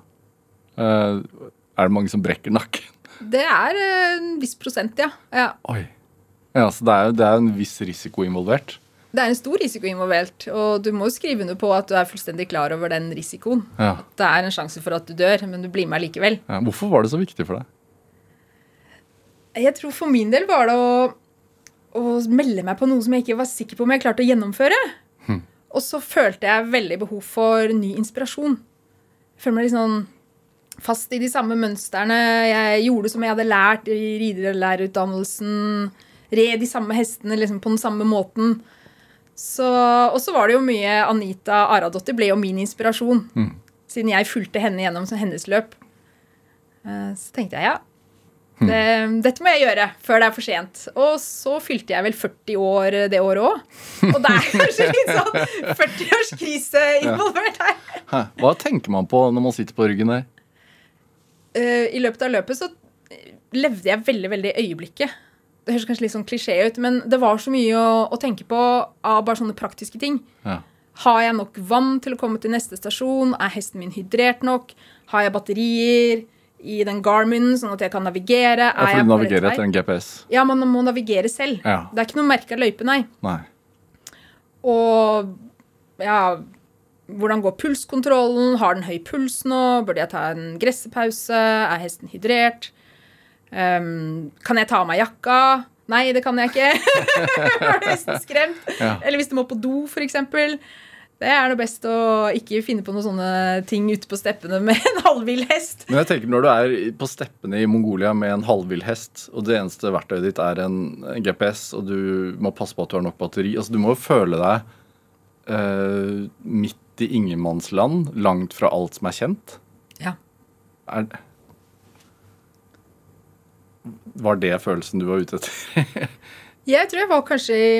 Uh, er det mange som brekker nakken? Det er eh, en viss prosent, ja. ja. Oi. Ja, så det er, det er en viss risiko involvert. Det er en stor risiko involvert, og du må jo skrive under på at du er fullstendig klar over den risikoen. Ja. Det er en sjanse for at du dør, men du blir med likevel. Ja. Hvorfor var det så viktig for deg? Jeg tror for min del var det å, å melde meg på noe som jeg ikke var sikker på om jeg klarte å gjennomføre. Og så følte jeg veldig behov for ny inspirasjon. Jeg føler meg litt sånn fast i de samme mønstrene. Jeg gjorde som jeg hadde lært i ridelærerutdannelsen. Red de samme hestene liksom på den samme måten. Så, og så var det jo mye Anita Aradottir ble jo min inspirasjon. Siden jeg fulgte henne gjennom hennes løp. Eh, Så tenkte jeg ja, det, dette må jeg gjøre før det er for sent. Og så fylte jeg vel 40 år det året òg. Og det er kanskje litt sånn 40-årskrise involvert her. Hva tenker man på når man sitter på ryggen der? Eh, I løpet av løpet så levde jeg veldig, veldig i øyeblikket. Det høres kanskje litt sånn klisjé ut, men det var så mye å, å tenke på av bare sånne praktiske ting. Ja. Har jeg nok vann til å komme til neste stasjon? Er hesten min hydrert nok? Har jeg batterier i den Garmin, sånn at jeg kan navigere? Ja, for du navigerer etter en GPS. Ja, man må navigere selv. Ja. Det er ikke noe merka løype, nei. Nei. Og ja Hvordan går pulskontrollen? Har den høy puls nå? Burde jeg ta en gressepause? Er hesten hydrert? Um, kan jeg ta av meg jakka? Nei, det kan jeg ikke. Var du nesten skremt? Ja. Eller hvis du må på do, f.eks. Det er det best å ikke finne på noen sånne ting ute på steppene med en halvvill hest. Men jeg tenker når du er på steppene i Mongolia med en halvvill hest, og det eneste verktøyet ditt er en GPS, og du må passe på at du har nok batteri altså Du må jo føle deg uh, midt i ingenmannsland, langt fra alt som er kjent. Ja. Er, var det følelsen du var ute etter? Jeg tror jeg var kanskje i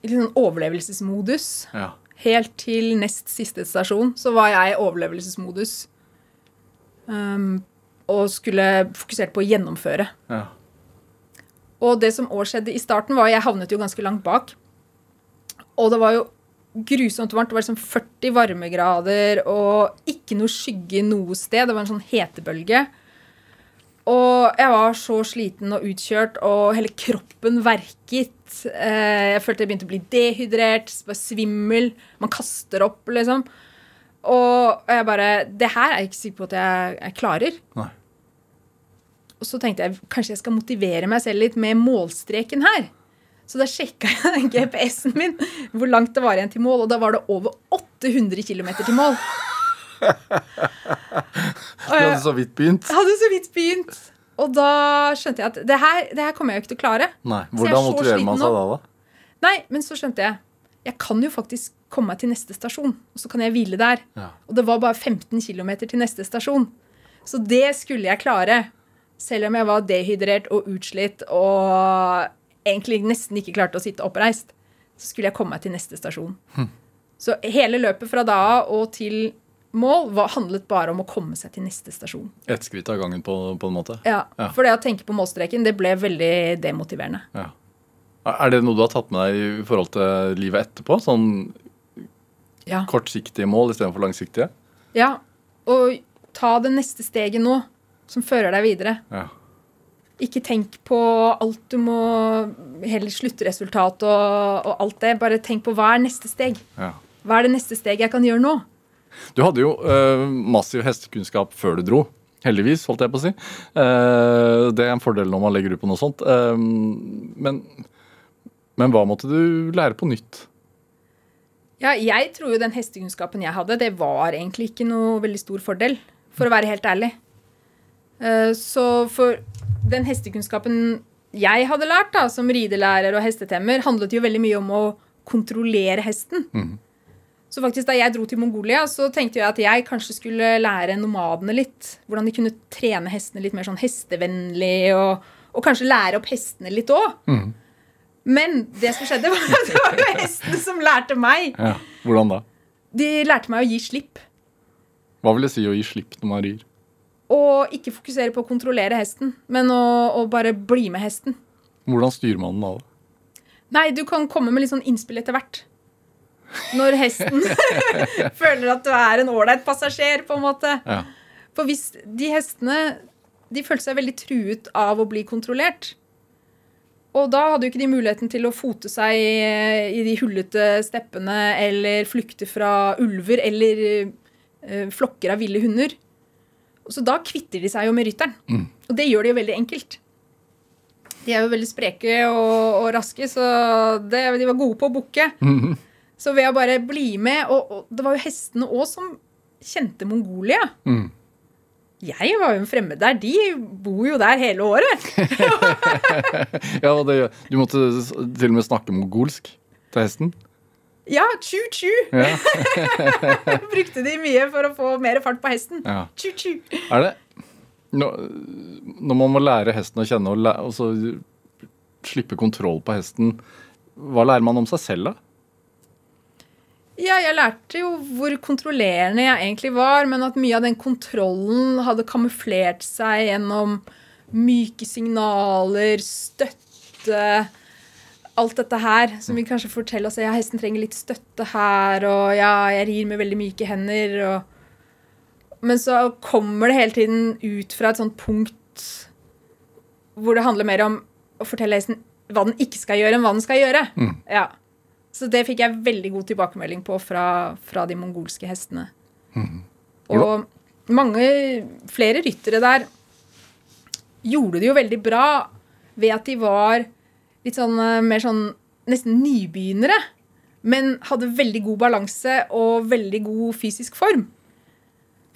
i litt sånn overlevelsesmodus. ja. Helt til nest siste stasjon så var jeg i overlevelsesmodus. Um, og skulle fokusert på å gjennomføre. ja. Og det som òg skjedde i starten, var jeg havnet jo ganske langt bak. Og det var jo grusomt varmt. Det var liksom 40 varmegrader og ikke noe skygge noe sted. Det var en sånn hetebølge. Og jeg var så sliten og utkjørt, og hele kroppen verket. Eh, Jeg følte jeg begynte å bli dehydrert, svimmel. Man kaster opp, liksom. Og jeg bare Det her er jeg ikke sikker på at jeg, jeg klarer. Nei. Og så tenkte jeg kanskje jeg skal motivere meg selv litt med målstreken her. Så da sjekka jeg GPS-en min hvor langt det var igjen til mål, og da var det over 800 km til mål. Du hadde så vidt begynt. Hadde så vidt begynt. Og da skjønte jeg at det her, det her kommer jeg jo ikke til å klare. Nei. Hvordan motiverer man seg da, da? Nei, men så skjønte jeg jeg kan jo faktisk komme meg til neste stasjon, og så kan jeg hvile der. Ja. Og det var bare 15 km til neste stasjon. Så det skulle jeg klare. Selv om jeg var dehydrert og utslitt og egentlig nesten ikke klarte å sitte oppreist, så skulle jeg komme meg til neste stasjon. Så hele løpet fra da av og til mål var, handlet bare om å komme seg til neste stasjon. Ett skritt av gangen, på, på en måte. Ja, Ja. For det å tenke på målstreken, det ble veldig demotiverende. Ja. Er det noe du har tatt med deg i forhold til livet etterpå? Sånn Ja. kortsiktige mål istedenfor langsiktige? Ja, og ta det neste steget nå, som fører deg videre. Ja. Ikke tenk på alt du må Heller sluttresultat og, og alt det. Bare tenk på hva er neste steg. ja. Hva er det neste steget jeg kan gjøre nå? Du hadde jo uh, massiv hestekunnskap før du dro. Heldigvis, holdt jeg på å si. Uh, det er en fordel når man legger ut på noe sånt. Uh, men, men hva måtte du lære på nytt? Ja, jeg tror jo den hestekunnskapen jeg hadde, det var egentlig ikke noe veldig stor fordel. For å være helt ærlig. Så for den hestekunnskapen jeg hadde lært da, som ridelærer og hestetemmer, handlet jo veldig mye om å kontrollere hesten. Så faktisk da jeg dro til Mongolia, så tenkte jeg at jeg kanskje skulle lære nomadene litt. Hvordan de kunne trene hestene litt mer sånn hestevennlig, og, og kanskje lære opp hestene litt òg. Men det som skjedde, var at det var jo hestene som lærte meg. Ja. Hvordan da? De lærte meg å gi slipp. Hva vil det si å gi slipp når man rir? Å ikke fokusere på å kontrollere hesten, men å, å bare bli med hesten. Hvordan styrer man den da? Nei, du kan komme med litt sånn innspill etter hvert. Når hesten føler at du er en ålreit passasjer, på en måte. Ja. For hvis de hestene de følte seg veldig truet av å bli kontrollert. Og da hadde jo ikke de muligheten til å fote seg i de hullete steppene eller flykte fra ulver eller eh, flokker av ville hunder. Så da kvitter de seg jo med rytteren. Og det gjør de jo veldig enkelt. De er jo veldig spreke og, og raske, så det, de var gode på å bukke. Så ved å bare bli med Og, og det var jo hestene òg som kjente Mongolia. Mm. Jeg var jo en fremmed der. De bor jo der hele året. Ja, det, Du måtte til og med snakke mongolsk til hesten? Ja, chu-chu Ja. brukte de mye for å få mer fart på hesten. ja. Chu-chu. Er det når, man må lære hesten å kjenne og, læ og så slippe kontroll på hesten, hva lærer man om seg selv, da? Ja, jeg lærte jo hvor kontrollerende jeg egentlig var, men at mye av den kontrollen hadde kamuflert seg gjennom myke signaler, støtte Alt dette her som vi kanskje forteller oss. Ja, hesten trenger litt støtte her, og ja, jeg rir med veldig myke hender, og Men så kommer det hele tiden ut fra et sånt punkt hvor det handler mer om å fortelle hesten hva den ikke skal gjøre, enn hva den skal gjøre. Ja. Så det fikk jeg veldig god tilbakemelding på fra, fra de mongolske hestene. Og mange flere ryttere der gjorde det jo veldig bra ved at de var litt sånn eh, mer sånn nesten nybegynnere. Men hadde veldig god balanse og veldig god fysisk form.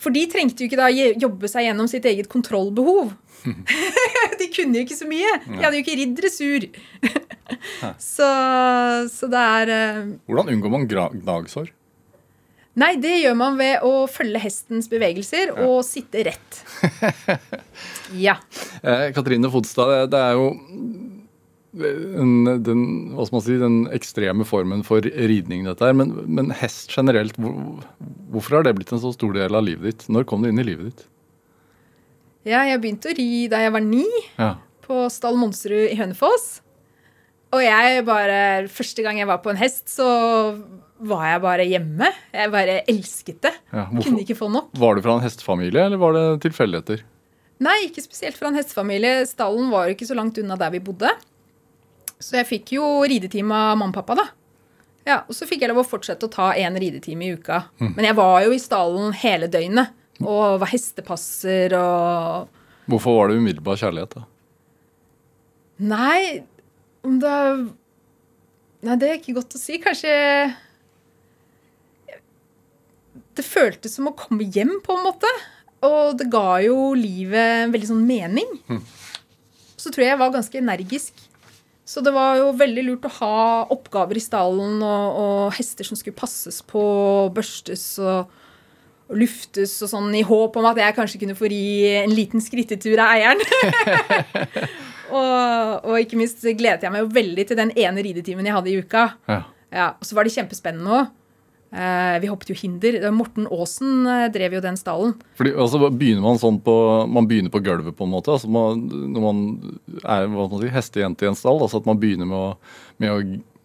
For de trengte jo ikke da jobbe seg gjennom sitt eget kontrollbehov. de kunne jo ikke så mye. De hadde jo ikke ridd dressur. så, så det er uh... Hvordan unngår man gnagsår? Nei, det gjør man ved å følge hestens bevegelser og sitte rett. Ja. Eh, Katrine Fodstad, det er jo en, den, hva skal man si, den ekstreme formen for ridning, dette her. Men, men hest generelt, hvor, hvorfor har det blitt en så stor del av livet ditt? Når kom det inn i livet ditt? ja, jeg begynte å ri da jeg var ni, Ja. på Stall Monsrud i Hønefoss. Og jeg bare Første gang jeg var på en hest, så var jeg bare hjemme. Jeg bare elsket det. Ja, hvorfor- Kunne ikke få nok. Var du fra en hestefamilie, eller var det tilfeldigheter? Nei, ikke spesielt fra en hestefamilie. Stallen var jo ikke så langt unna der vi bodde. Så jeg fikk jo ridetime av mamma og pappa, da. Ja, Og så fikk jeg lov å fortsette å ta én ridetime i uka. Men jeg var jo i stallen hele døgnet. Og var hestepasser og Hvorfor var det umiddelbar kjærlighet? da? Nei, om det Nei, det er ikke godt å si. Kanskje Det føltes som å komme hjem, på en måte. Og det ga jo livet en veldig sånn mening. Så tror jeg jeg var ganske energisk. Så det var jo veldig lurt å ha oppgaver i stallen og, og hester som skulle passes på, børstes og, og luftes og sånn, i håp om at jeg kanskje kunne få ri en liten skrittetur av eieren. og, og ikke minst gledet jeg meg jo veldig til den ene ridetimen jeg hadde i uka. Ja. Ja, og så var det kjempespennende òg. Eh, vi hoppet jo hinder. Morten Aasen eh, drev jo den stallen. Fordi, altså, begynner Man sånn på Man begynner på gulvet, på en måte. altså man, Når man er hva man si, hestejente i en stall. altså At man begynner med å, med å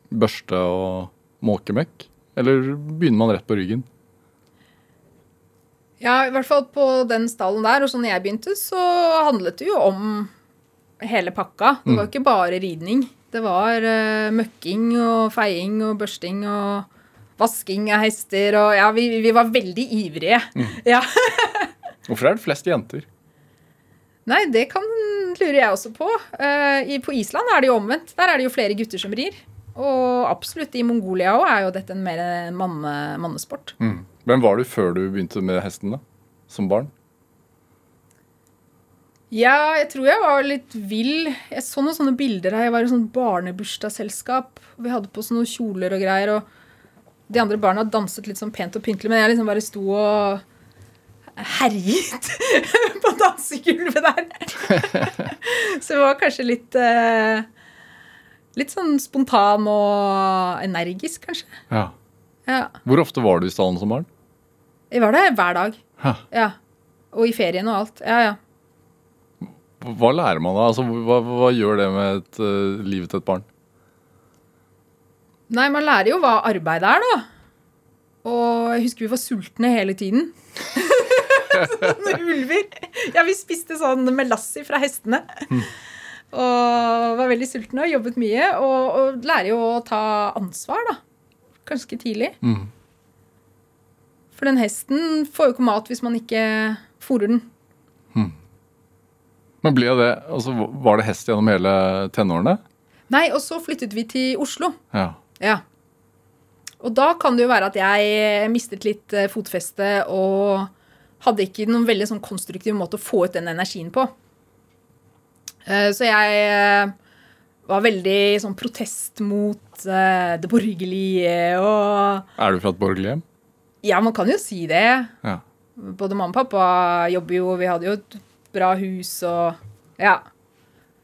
børste og måke møkk. Eller begynner man rett på ryggen? Ja, i hvert fall på den stallen der, og sånn jeg begynte, så handlet det jo om hele pakka. Det var jo ikke bare ridning. Det var uh, møkking og feiing og børsting og vasking av hester og Ja, vi, vi var veldig ivrige. Ja. Hvorfor er det flest jenter? Nei, det kan lurer jeg også på. Uh, i, på Island er det jo omvendt. Der er det jo flere gutter som rir. Og absolutt i Mongolia òg er jo dette en mer manne, mannesport. Mm. Hvem var du før du begynte med hesten, da? Som barn? Ja, jeg tror jeg var litt vill. Jeg så noen sånne bilder her. Jeg var i sånn barnebursdagsselskap. Vi hadde på sånne kjoler og greier. Og de andre barna danset litt sånn pent og pyntelig, men jeg liksom bare sto og herjet på dansegulvet der. Så jeg var kanskje litt eh, Litt sånn spontan og energisk, kanskje. Ja. Ja. Hvor ofte var du i stallen som barn? Jeg var der hver dag. Hæ. Ja. Og i ferien og alt. Ja, ja. Hva lærer man da? Altså, hva, hva gjør det med et, uh, livet til et barn? Nei, man lærer jo hva arbeid er, da. Og jeg husker vi var sultne hele tiden. Sånne ulver. Ja, vi spiste sånn melassi fra hestene. Og var veldig sultne og jobbet mye. Og, og lærer jo å ta ansvar, da. Ganske tidlig. Mm. For den hesten får jo ikke mat hvis man ikke fôrer den. Men ble det, altså, Var det hest gjennom hele tenårene? Nei, og så flyttet vi til Oslo. Ja. Ja. Og da kan det jo være at jeg mistet litt eh, fotfeste og hadde ikke noen veldig sånn konstruktiv måte å få ut den energien på. Eh, Så jeg eh, var veldig sånn protest mot det borgerlige og Er du fra et borgerlig hjem? Ja, man kan jo si det. Ja. Både mamma og pappa jobber jo, vi hadde jo et bra hus og Ja.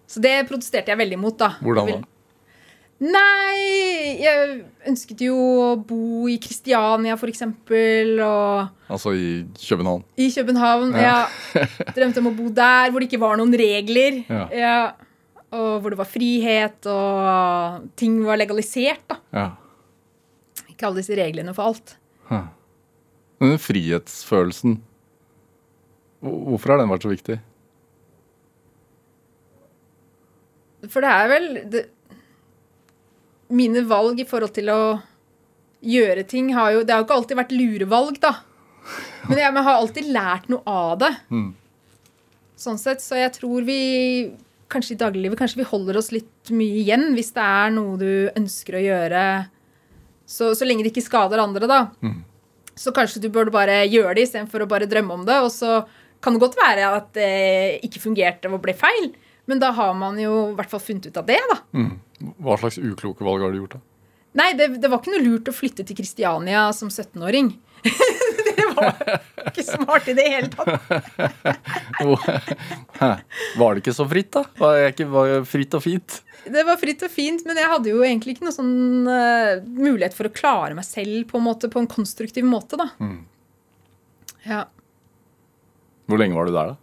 Så det protesterte jeg veldig mot, da. Hvordan da? Nei, jeg ønsket jo å bo i Kristiania, for eksempel, og Altså i København? i København. Ja. Drømte om å bo der, hvor det ikke var noen regler. Ja. Og hvor det var frihet, og ting var legalisert, da. Ja. Ikke alle disse reglene for alt. Denne frihetsfølelsen, hvorfor har den vært så viktig? For det er vel det, Mine valg i forhold til å gjøre ting har jo Det har jo ikke alltid vært lurevalg, da. Men jeg har alltid lært noe av det. Sånn sett, Så jeg tror vi kanskje i dagliglivet kanskje vi holder oss litt mye igjen hvis det er noe du ønsker å gjøre. Så, så lenge det ikke skader andre, da. Så kanskje du burde bare gjøre det istedenfor å bare drømme om det. Og så kan det godt være at det ikke fungerte og ble feil. Men da har man jo i hvert fall funnet ut av det, da. Hva slags ukloke valg har du gjort? da? Nei, det, det var ikke noe lurt å flytte til Kristiania som 17-åring. det var ikke smart i det hele tatt. Var det ikke så fritt, da? Var det ikke var det fritt og fint? Det var fritt og fint, men jeg hadde jo egentlig ikke noe sånn uh, mulighet for å klare meg selv på en, måte, på en konstruktiv måte, da. Ja. Hvor lenge var du der, da?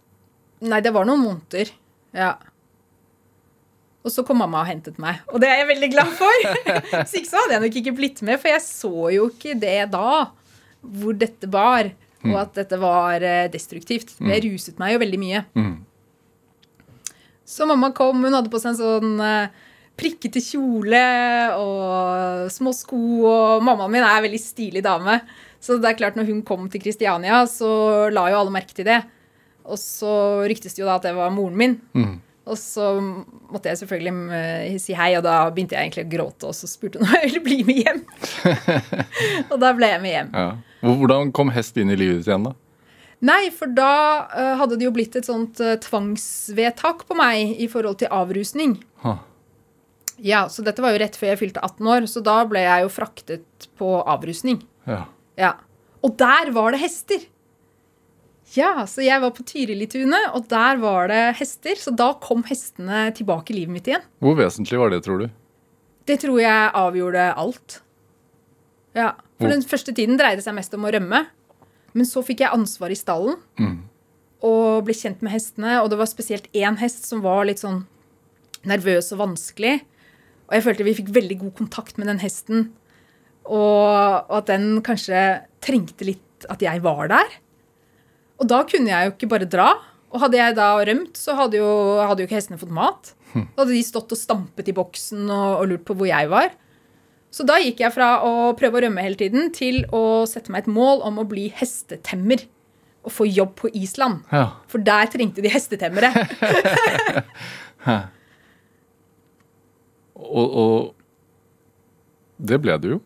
Nei, det var noen måneder. Ja. Og så kom mamma og hentet meg, og det er jeg veldig glad for. Hvis ikke så hadde jeg nok ikke blitt med, for jeg så jo ikke det da, hvor dette bar, og at dette var eh, destruktivt. Det ruset meg jo veldig mye. Så mamma kom, hun hadde på seg en sånn eh, prikkete kjole og små sko, og mammaen min er en veldig stilig dame. Så det er klart når hun kom til Kristiania, så la jo alle merke til det. Og så ryktes det jo da at det var moren min. Og så måtte jeg selvfølgelig eh, si hei, og da begynte jeg egentlig å gråte, og så spurte hun om jeg ville bli med hjem. og da ble jeg med hjem. Ja. Hvordan kom hest inn i livet ditt igjen, da? Nei, for da uh, hadde det jo blitt et sånt uh, tvangsvedtak på meg i forhold til avrusning. Ha. Ja, så dette var jo rett før jeg fylte 18 år, så da ble jeg jo fraktet på avrusning. Ja. Ja. Og der var det hester! Ja, så jeg var på Tyrilitunet, og der var det hester. Så da kom hestene tilbake i livet mitt igjen. Hvor vesentlig var det, tror du? Det tror jeg avgjorde alt. Ja, For Hvor- den første tiden dreide det seg mest om å rømme. Men så fikk jeg ansvar i stallen og ble kjent med hestene. Og det var spesielt én hest som var litt sånn nervøs og vanskelig. Og jeg følte vi fikk veldig god kontakt med den hesten. Og, og at den kanskje trengte litt at jeg var der. Og da kunne jeg jo ikke bare dra. Og hadde jeg da rømt, så hadde jo, hadde jo ikke hestene fått mat. Da hadde de stått og stampet i boksen og, og lurt på hvor jeg var. Så da gikk jeg fra å prøve å rømme hele tiden til å sette meg et mål om å bli hestetemmer. Og få jobb på Island. Ja. For der trengte de hestetemmere. Og, og det ble du jo.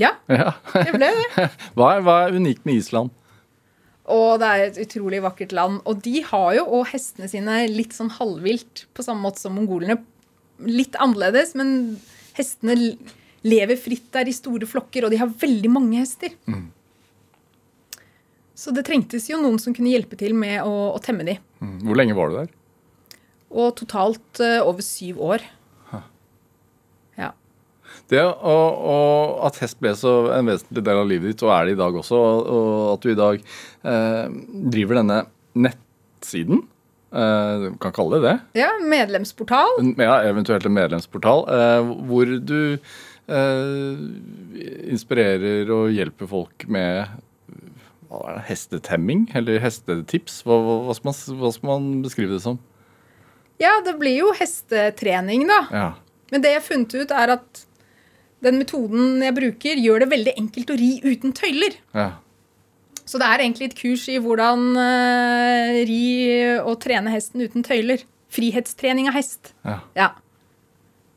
Ja, Ja. det ble det. Hva er, hva er unikt med Island? Og det er et utrolig vakkert land. Og de har jo òg hestene sine litt sånn halvvilt, på samme måte som mongolene. Litt annerledes, men hestene lever fritt der i store flokker, og de har veldig mange hester. Så det trengtes jo noen som kunne hjelpe til med å, å temme de. Mm. Hvor lenge var du der? Og totalt uh, over syv år. Det og, og at hest ble så en vesentlig del av livet ditt, og er det i dag også, og, og at du i dag eh, driver denne nettsiden eh, du kan kalle det det. Ja, medlemsportal. Ja, eventuelt en medlemsportal eh, hvor du eh, inspirerer og hjelper folk med hestetemming eller hestetips. Hva, hva, skal man, hva skal man beskrive det som? Ja, det blir jo hestetrening, da. Ja. Men det jeg har funnet ut, er at den metoden jeg bruker, gjør det veldig enkelt å ri uten tøyler. ja. Så det er egentlig et kurs i hvordan uh, ri og trene hesten uten tøyler. Frihetstrening av hest. ja. Ja.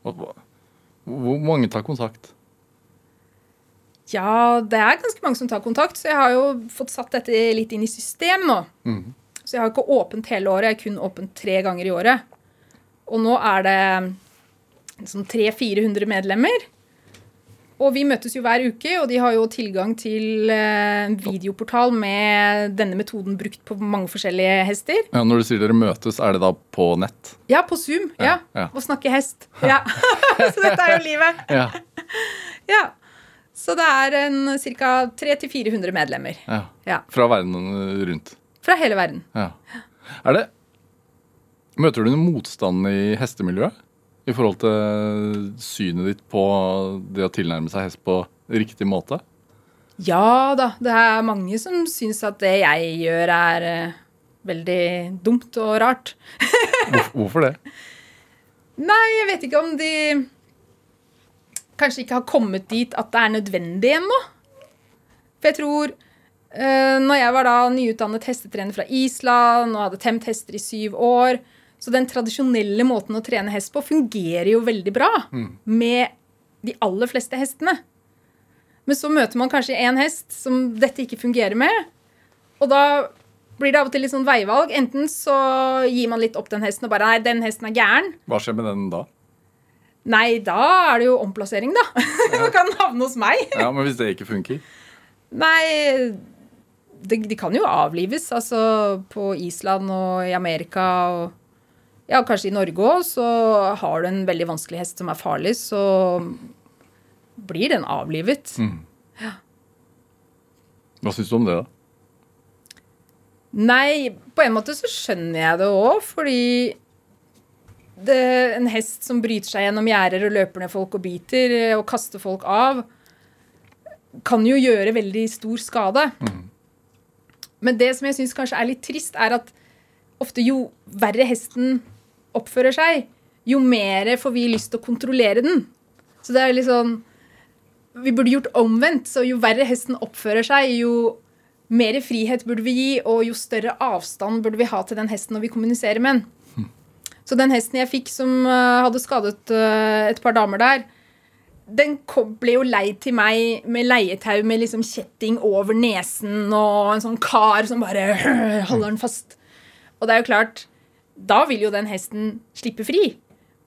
Hvor mange tar kontakt? ja, det er ganske mange som tar kontakt, så jeg har jo fått satt dette litt inn i system nå. Mm. Så jeg har ikke åpent hele året, jeg har kun åpent tre ganger i året. Og nå er det sånn 300-400 medlemmer. Og vi møtes jo hver uke, og de har jo tilgang til eh, en videoportal med denne metoden brukt på mange forskjellige hester. Ja, når du sier dere møtes, er det da på nett? Ja, på Zoom. Ja. Ja. Og snakke hest. Ja. Så dette er jo livet. Ja. Ja. Så det er en ca. 300-400 medlemmer. ja. Ja. Fra verden rundt. Fra hele verden. Ja. Er det Møter du noen motstand i hestemiljøet? I forhold til synet ditt på det å tilnærme seg hest på riktig måte? Ja da, det er mange som syns at det jeg gjør, er eh, veldig dumt og rart. Hvorfor, det? Nei, jeg vet ikke om de kanskje ikke har kommet dit at det er nødvendig ennå. For jeg tror eh, Når jeg var da nyutdannet hestetrener fra Island og hadde temt hester i syv år Så den tradisjonelle måten å trene hest på fungerer jo veldig bra med de aller fleste hestene. Men så møter man kanskje en hest som dette ikke fungerer med. Og da blir det av og til litt sånn veivalg. Enten så gir man litt opp den hesten og bare Nei, den hesten er gæren. Hva skjer med den da? Nei, da er det jo omplassering, da. Man kan havne hos meg. Ja, Men hvis det ikke funker? Nei, de, de kan jo avlives. Altså på Island og i Amerika og ja, kanskje i Norge òg, så har du en veldig vanskelig hest som er farlig, så blir den avlivet. Hva syns du om det, da? Nei, på en måte så skjønner jeg det òg, fordi det, en hest som bryter seg gjennom gjerder og løper ned folk og biter eh, og kaster folk av, kan jo gjøre veldig stor skade. Men det som jeg syns kanskje er litt trist, er at ofte jo verre hesten oppfører seg, jo mer får vi lyst til å kontrollere den. Så det er litt sånn Vi burde gjort omvendt. Så jo verre hesten oppfører seg, jo mer frihet burde vi gi, og jo større avstand burde vi ha til den hesten når vi kommuniserer med den. Så den hesten jeg fikk som eh, hadde skadet eh, et par damer der, den ble jo leid til meg med leietau med liksom kjetting over nesen og en sånn kar som bare holder den fast. Og det er jo klart, da vil jo den hesten slippe fri.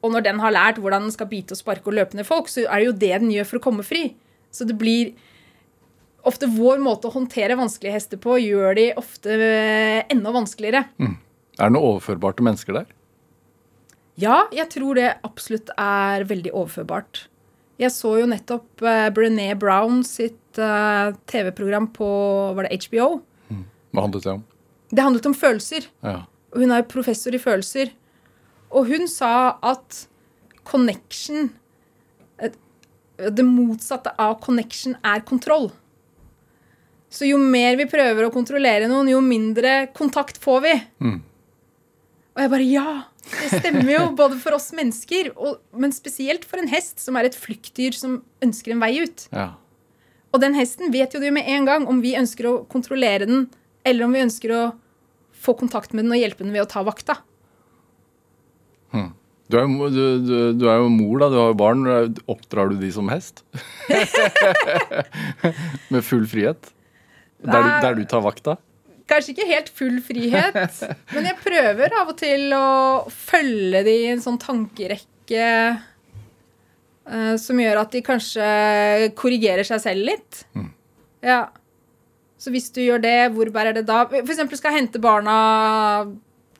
Og når den har lært hvordan den skal bite og sparke og løpe ned folk, så er det jo det den gjør for å komme fri. Så det blir ofte vår måte å håndtere vanskelige hester på, gjør de ofte eh, enda vanskeligere. Er det noe overførbart til mennesker der? Ja, jeg tror det absolutt er veldig overførbart. Jeg så jo nettopp uh, Brené Brown sitt uh, TV-program på var det HBO. Hva handlet det om? Det handlet om følelser. Ja. Og hun er professor i følelser. Og hun sa at connection Det motsatte av connection er kontroll. Så jo mer vi prøver å kontrollere noen, jo mindre kontakt får vi. Og jeg bare Ja! Det stemmer jo, både for oss mennesker, og, men spesielt for en hest, som er et flyktdyr som ønsker en vei ut. ja. Og den hesten vet jo det med en gang om vi ønsker å kontrollere den, eller om vi ønsker å få kontakt med den og hjelpe den ved å ta vakta. Du er, jo du, du, du er jo mor, da. Du har jo barn. Oppdrar du de som hest? Med full frihet? Der der du tar vakta? Kanskje ikke helt full frihet, men jeg prøver av og til å følge de i en sånn tankerekke eh, som gjør at de kanskje korrigerer seg selv litt. Ja. Så hvis du gjør det, hvor bærer det da? For eksempel skal jeg hente barna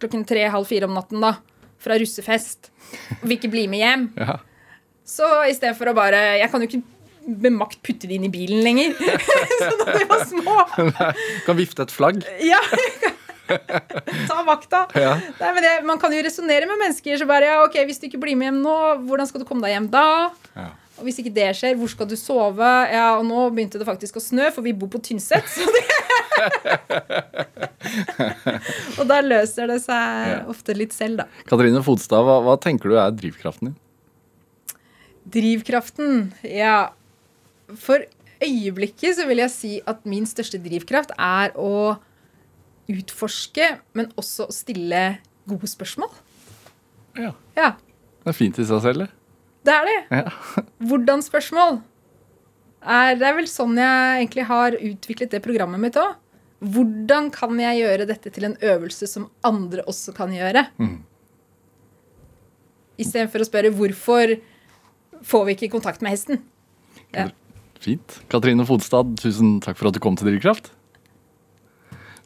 klokken tre-halv fire om natten da, fra russefest, og vil ikke bli med hjem. Ja. Så i stedet for å bare Jeg kan jo ikke med makt putte de inn i bilen lenger. så da de var små. Kan vifte et flagg. Ja, Ta vakta. Ja. Nei, men det, man kan jo resonnere med mennesker. Så bare, ja, ok, Hvis du ikke blir med hjem nå, hvordan skal du komme deg hjem da? Og hvis ikke det skjer, hvor skal du sove? Ja, og nå begynte det faktisk å snø, for vi bor på Tynset. Og da løser det seg Ja. ofte litt selv, da. Katrine Fodstad, hva, hva tenker du er drivkraften din? Drivkraften, ja. For øyeblikket så vil jeg si at min største drivkraft er å utforske, men også å stille gode spørsmål. Ja. Ja, Det er fint i seg selv, det. Det er det. Ja. Hvordan spørsmål? Er, det er vel sånn jeg egentlig har utviklet det programmet mitt òg. Hvordan kan jeg gjøre dette til en øvelse som andre også kan gjøre? Mm. Istedenfor å spørre hvorfor får vi ikke kontakt med hesten? Ja. Fint. Katrine Fodstad, tusen takk for at du kom til Drivkraft.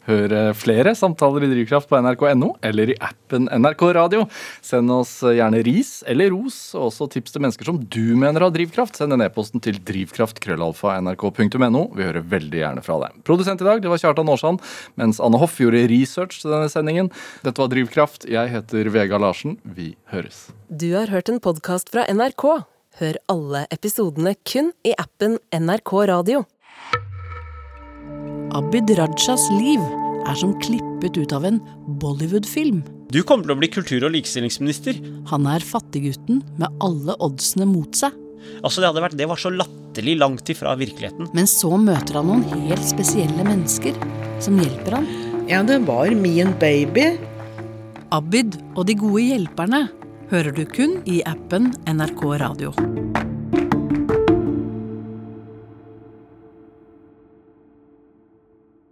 Hør flere samtaler i Drivkraft på nrk.no eller i appen NRK Radio. Send oss gjerne ris eller ros, og også tips til mennesker som du mener har drivkraft. Send en e-posten til drivkraft.krøllalfa.nrk.no. Vi hører veldig gjerne fra deg. Produsent i dag det var Kjartan Aarsand, mens Anne Hoff gjorde research til denne sendingen. Dette var Drivkraft. Jeg heter Vega Larsen. Vi høres. Du har hørt en podkast fra NRK. Hør alle episodene kun i appen NRK Radio. Abid Rajas liv er som klippet ut av en Bollywood-film. Du kommer til å bli kultur- og likestillingsminister. Han er fattiggutten med alle oddsene mot seg. Altså, det, hadde vært, det var så latterlig langt ifra virkeligheten. Men så møter han noen helt spesielle mennesker som hjelper han. Ja, det var min baby. Abid og de gode hjelperne hører du kun i appen NRK Radio.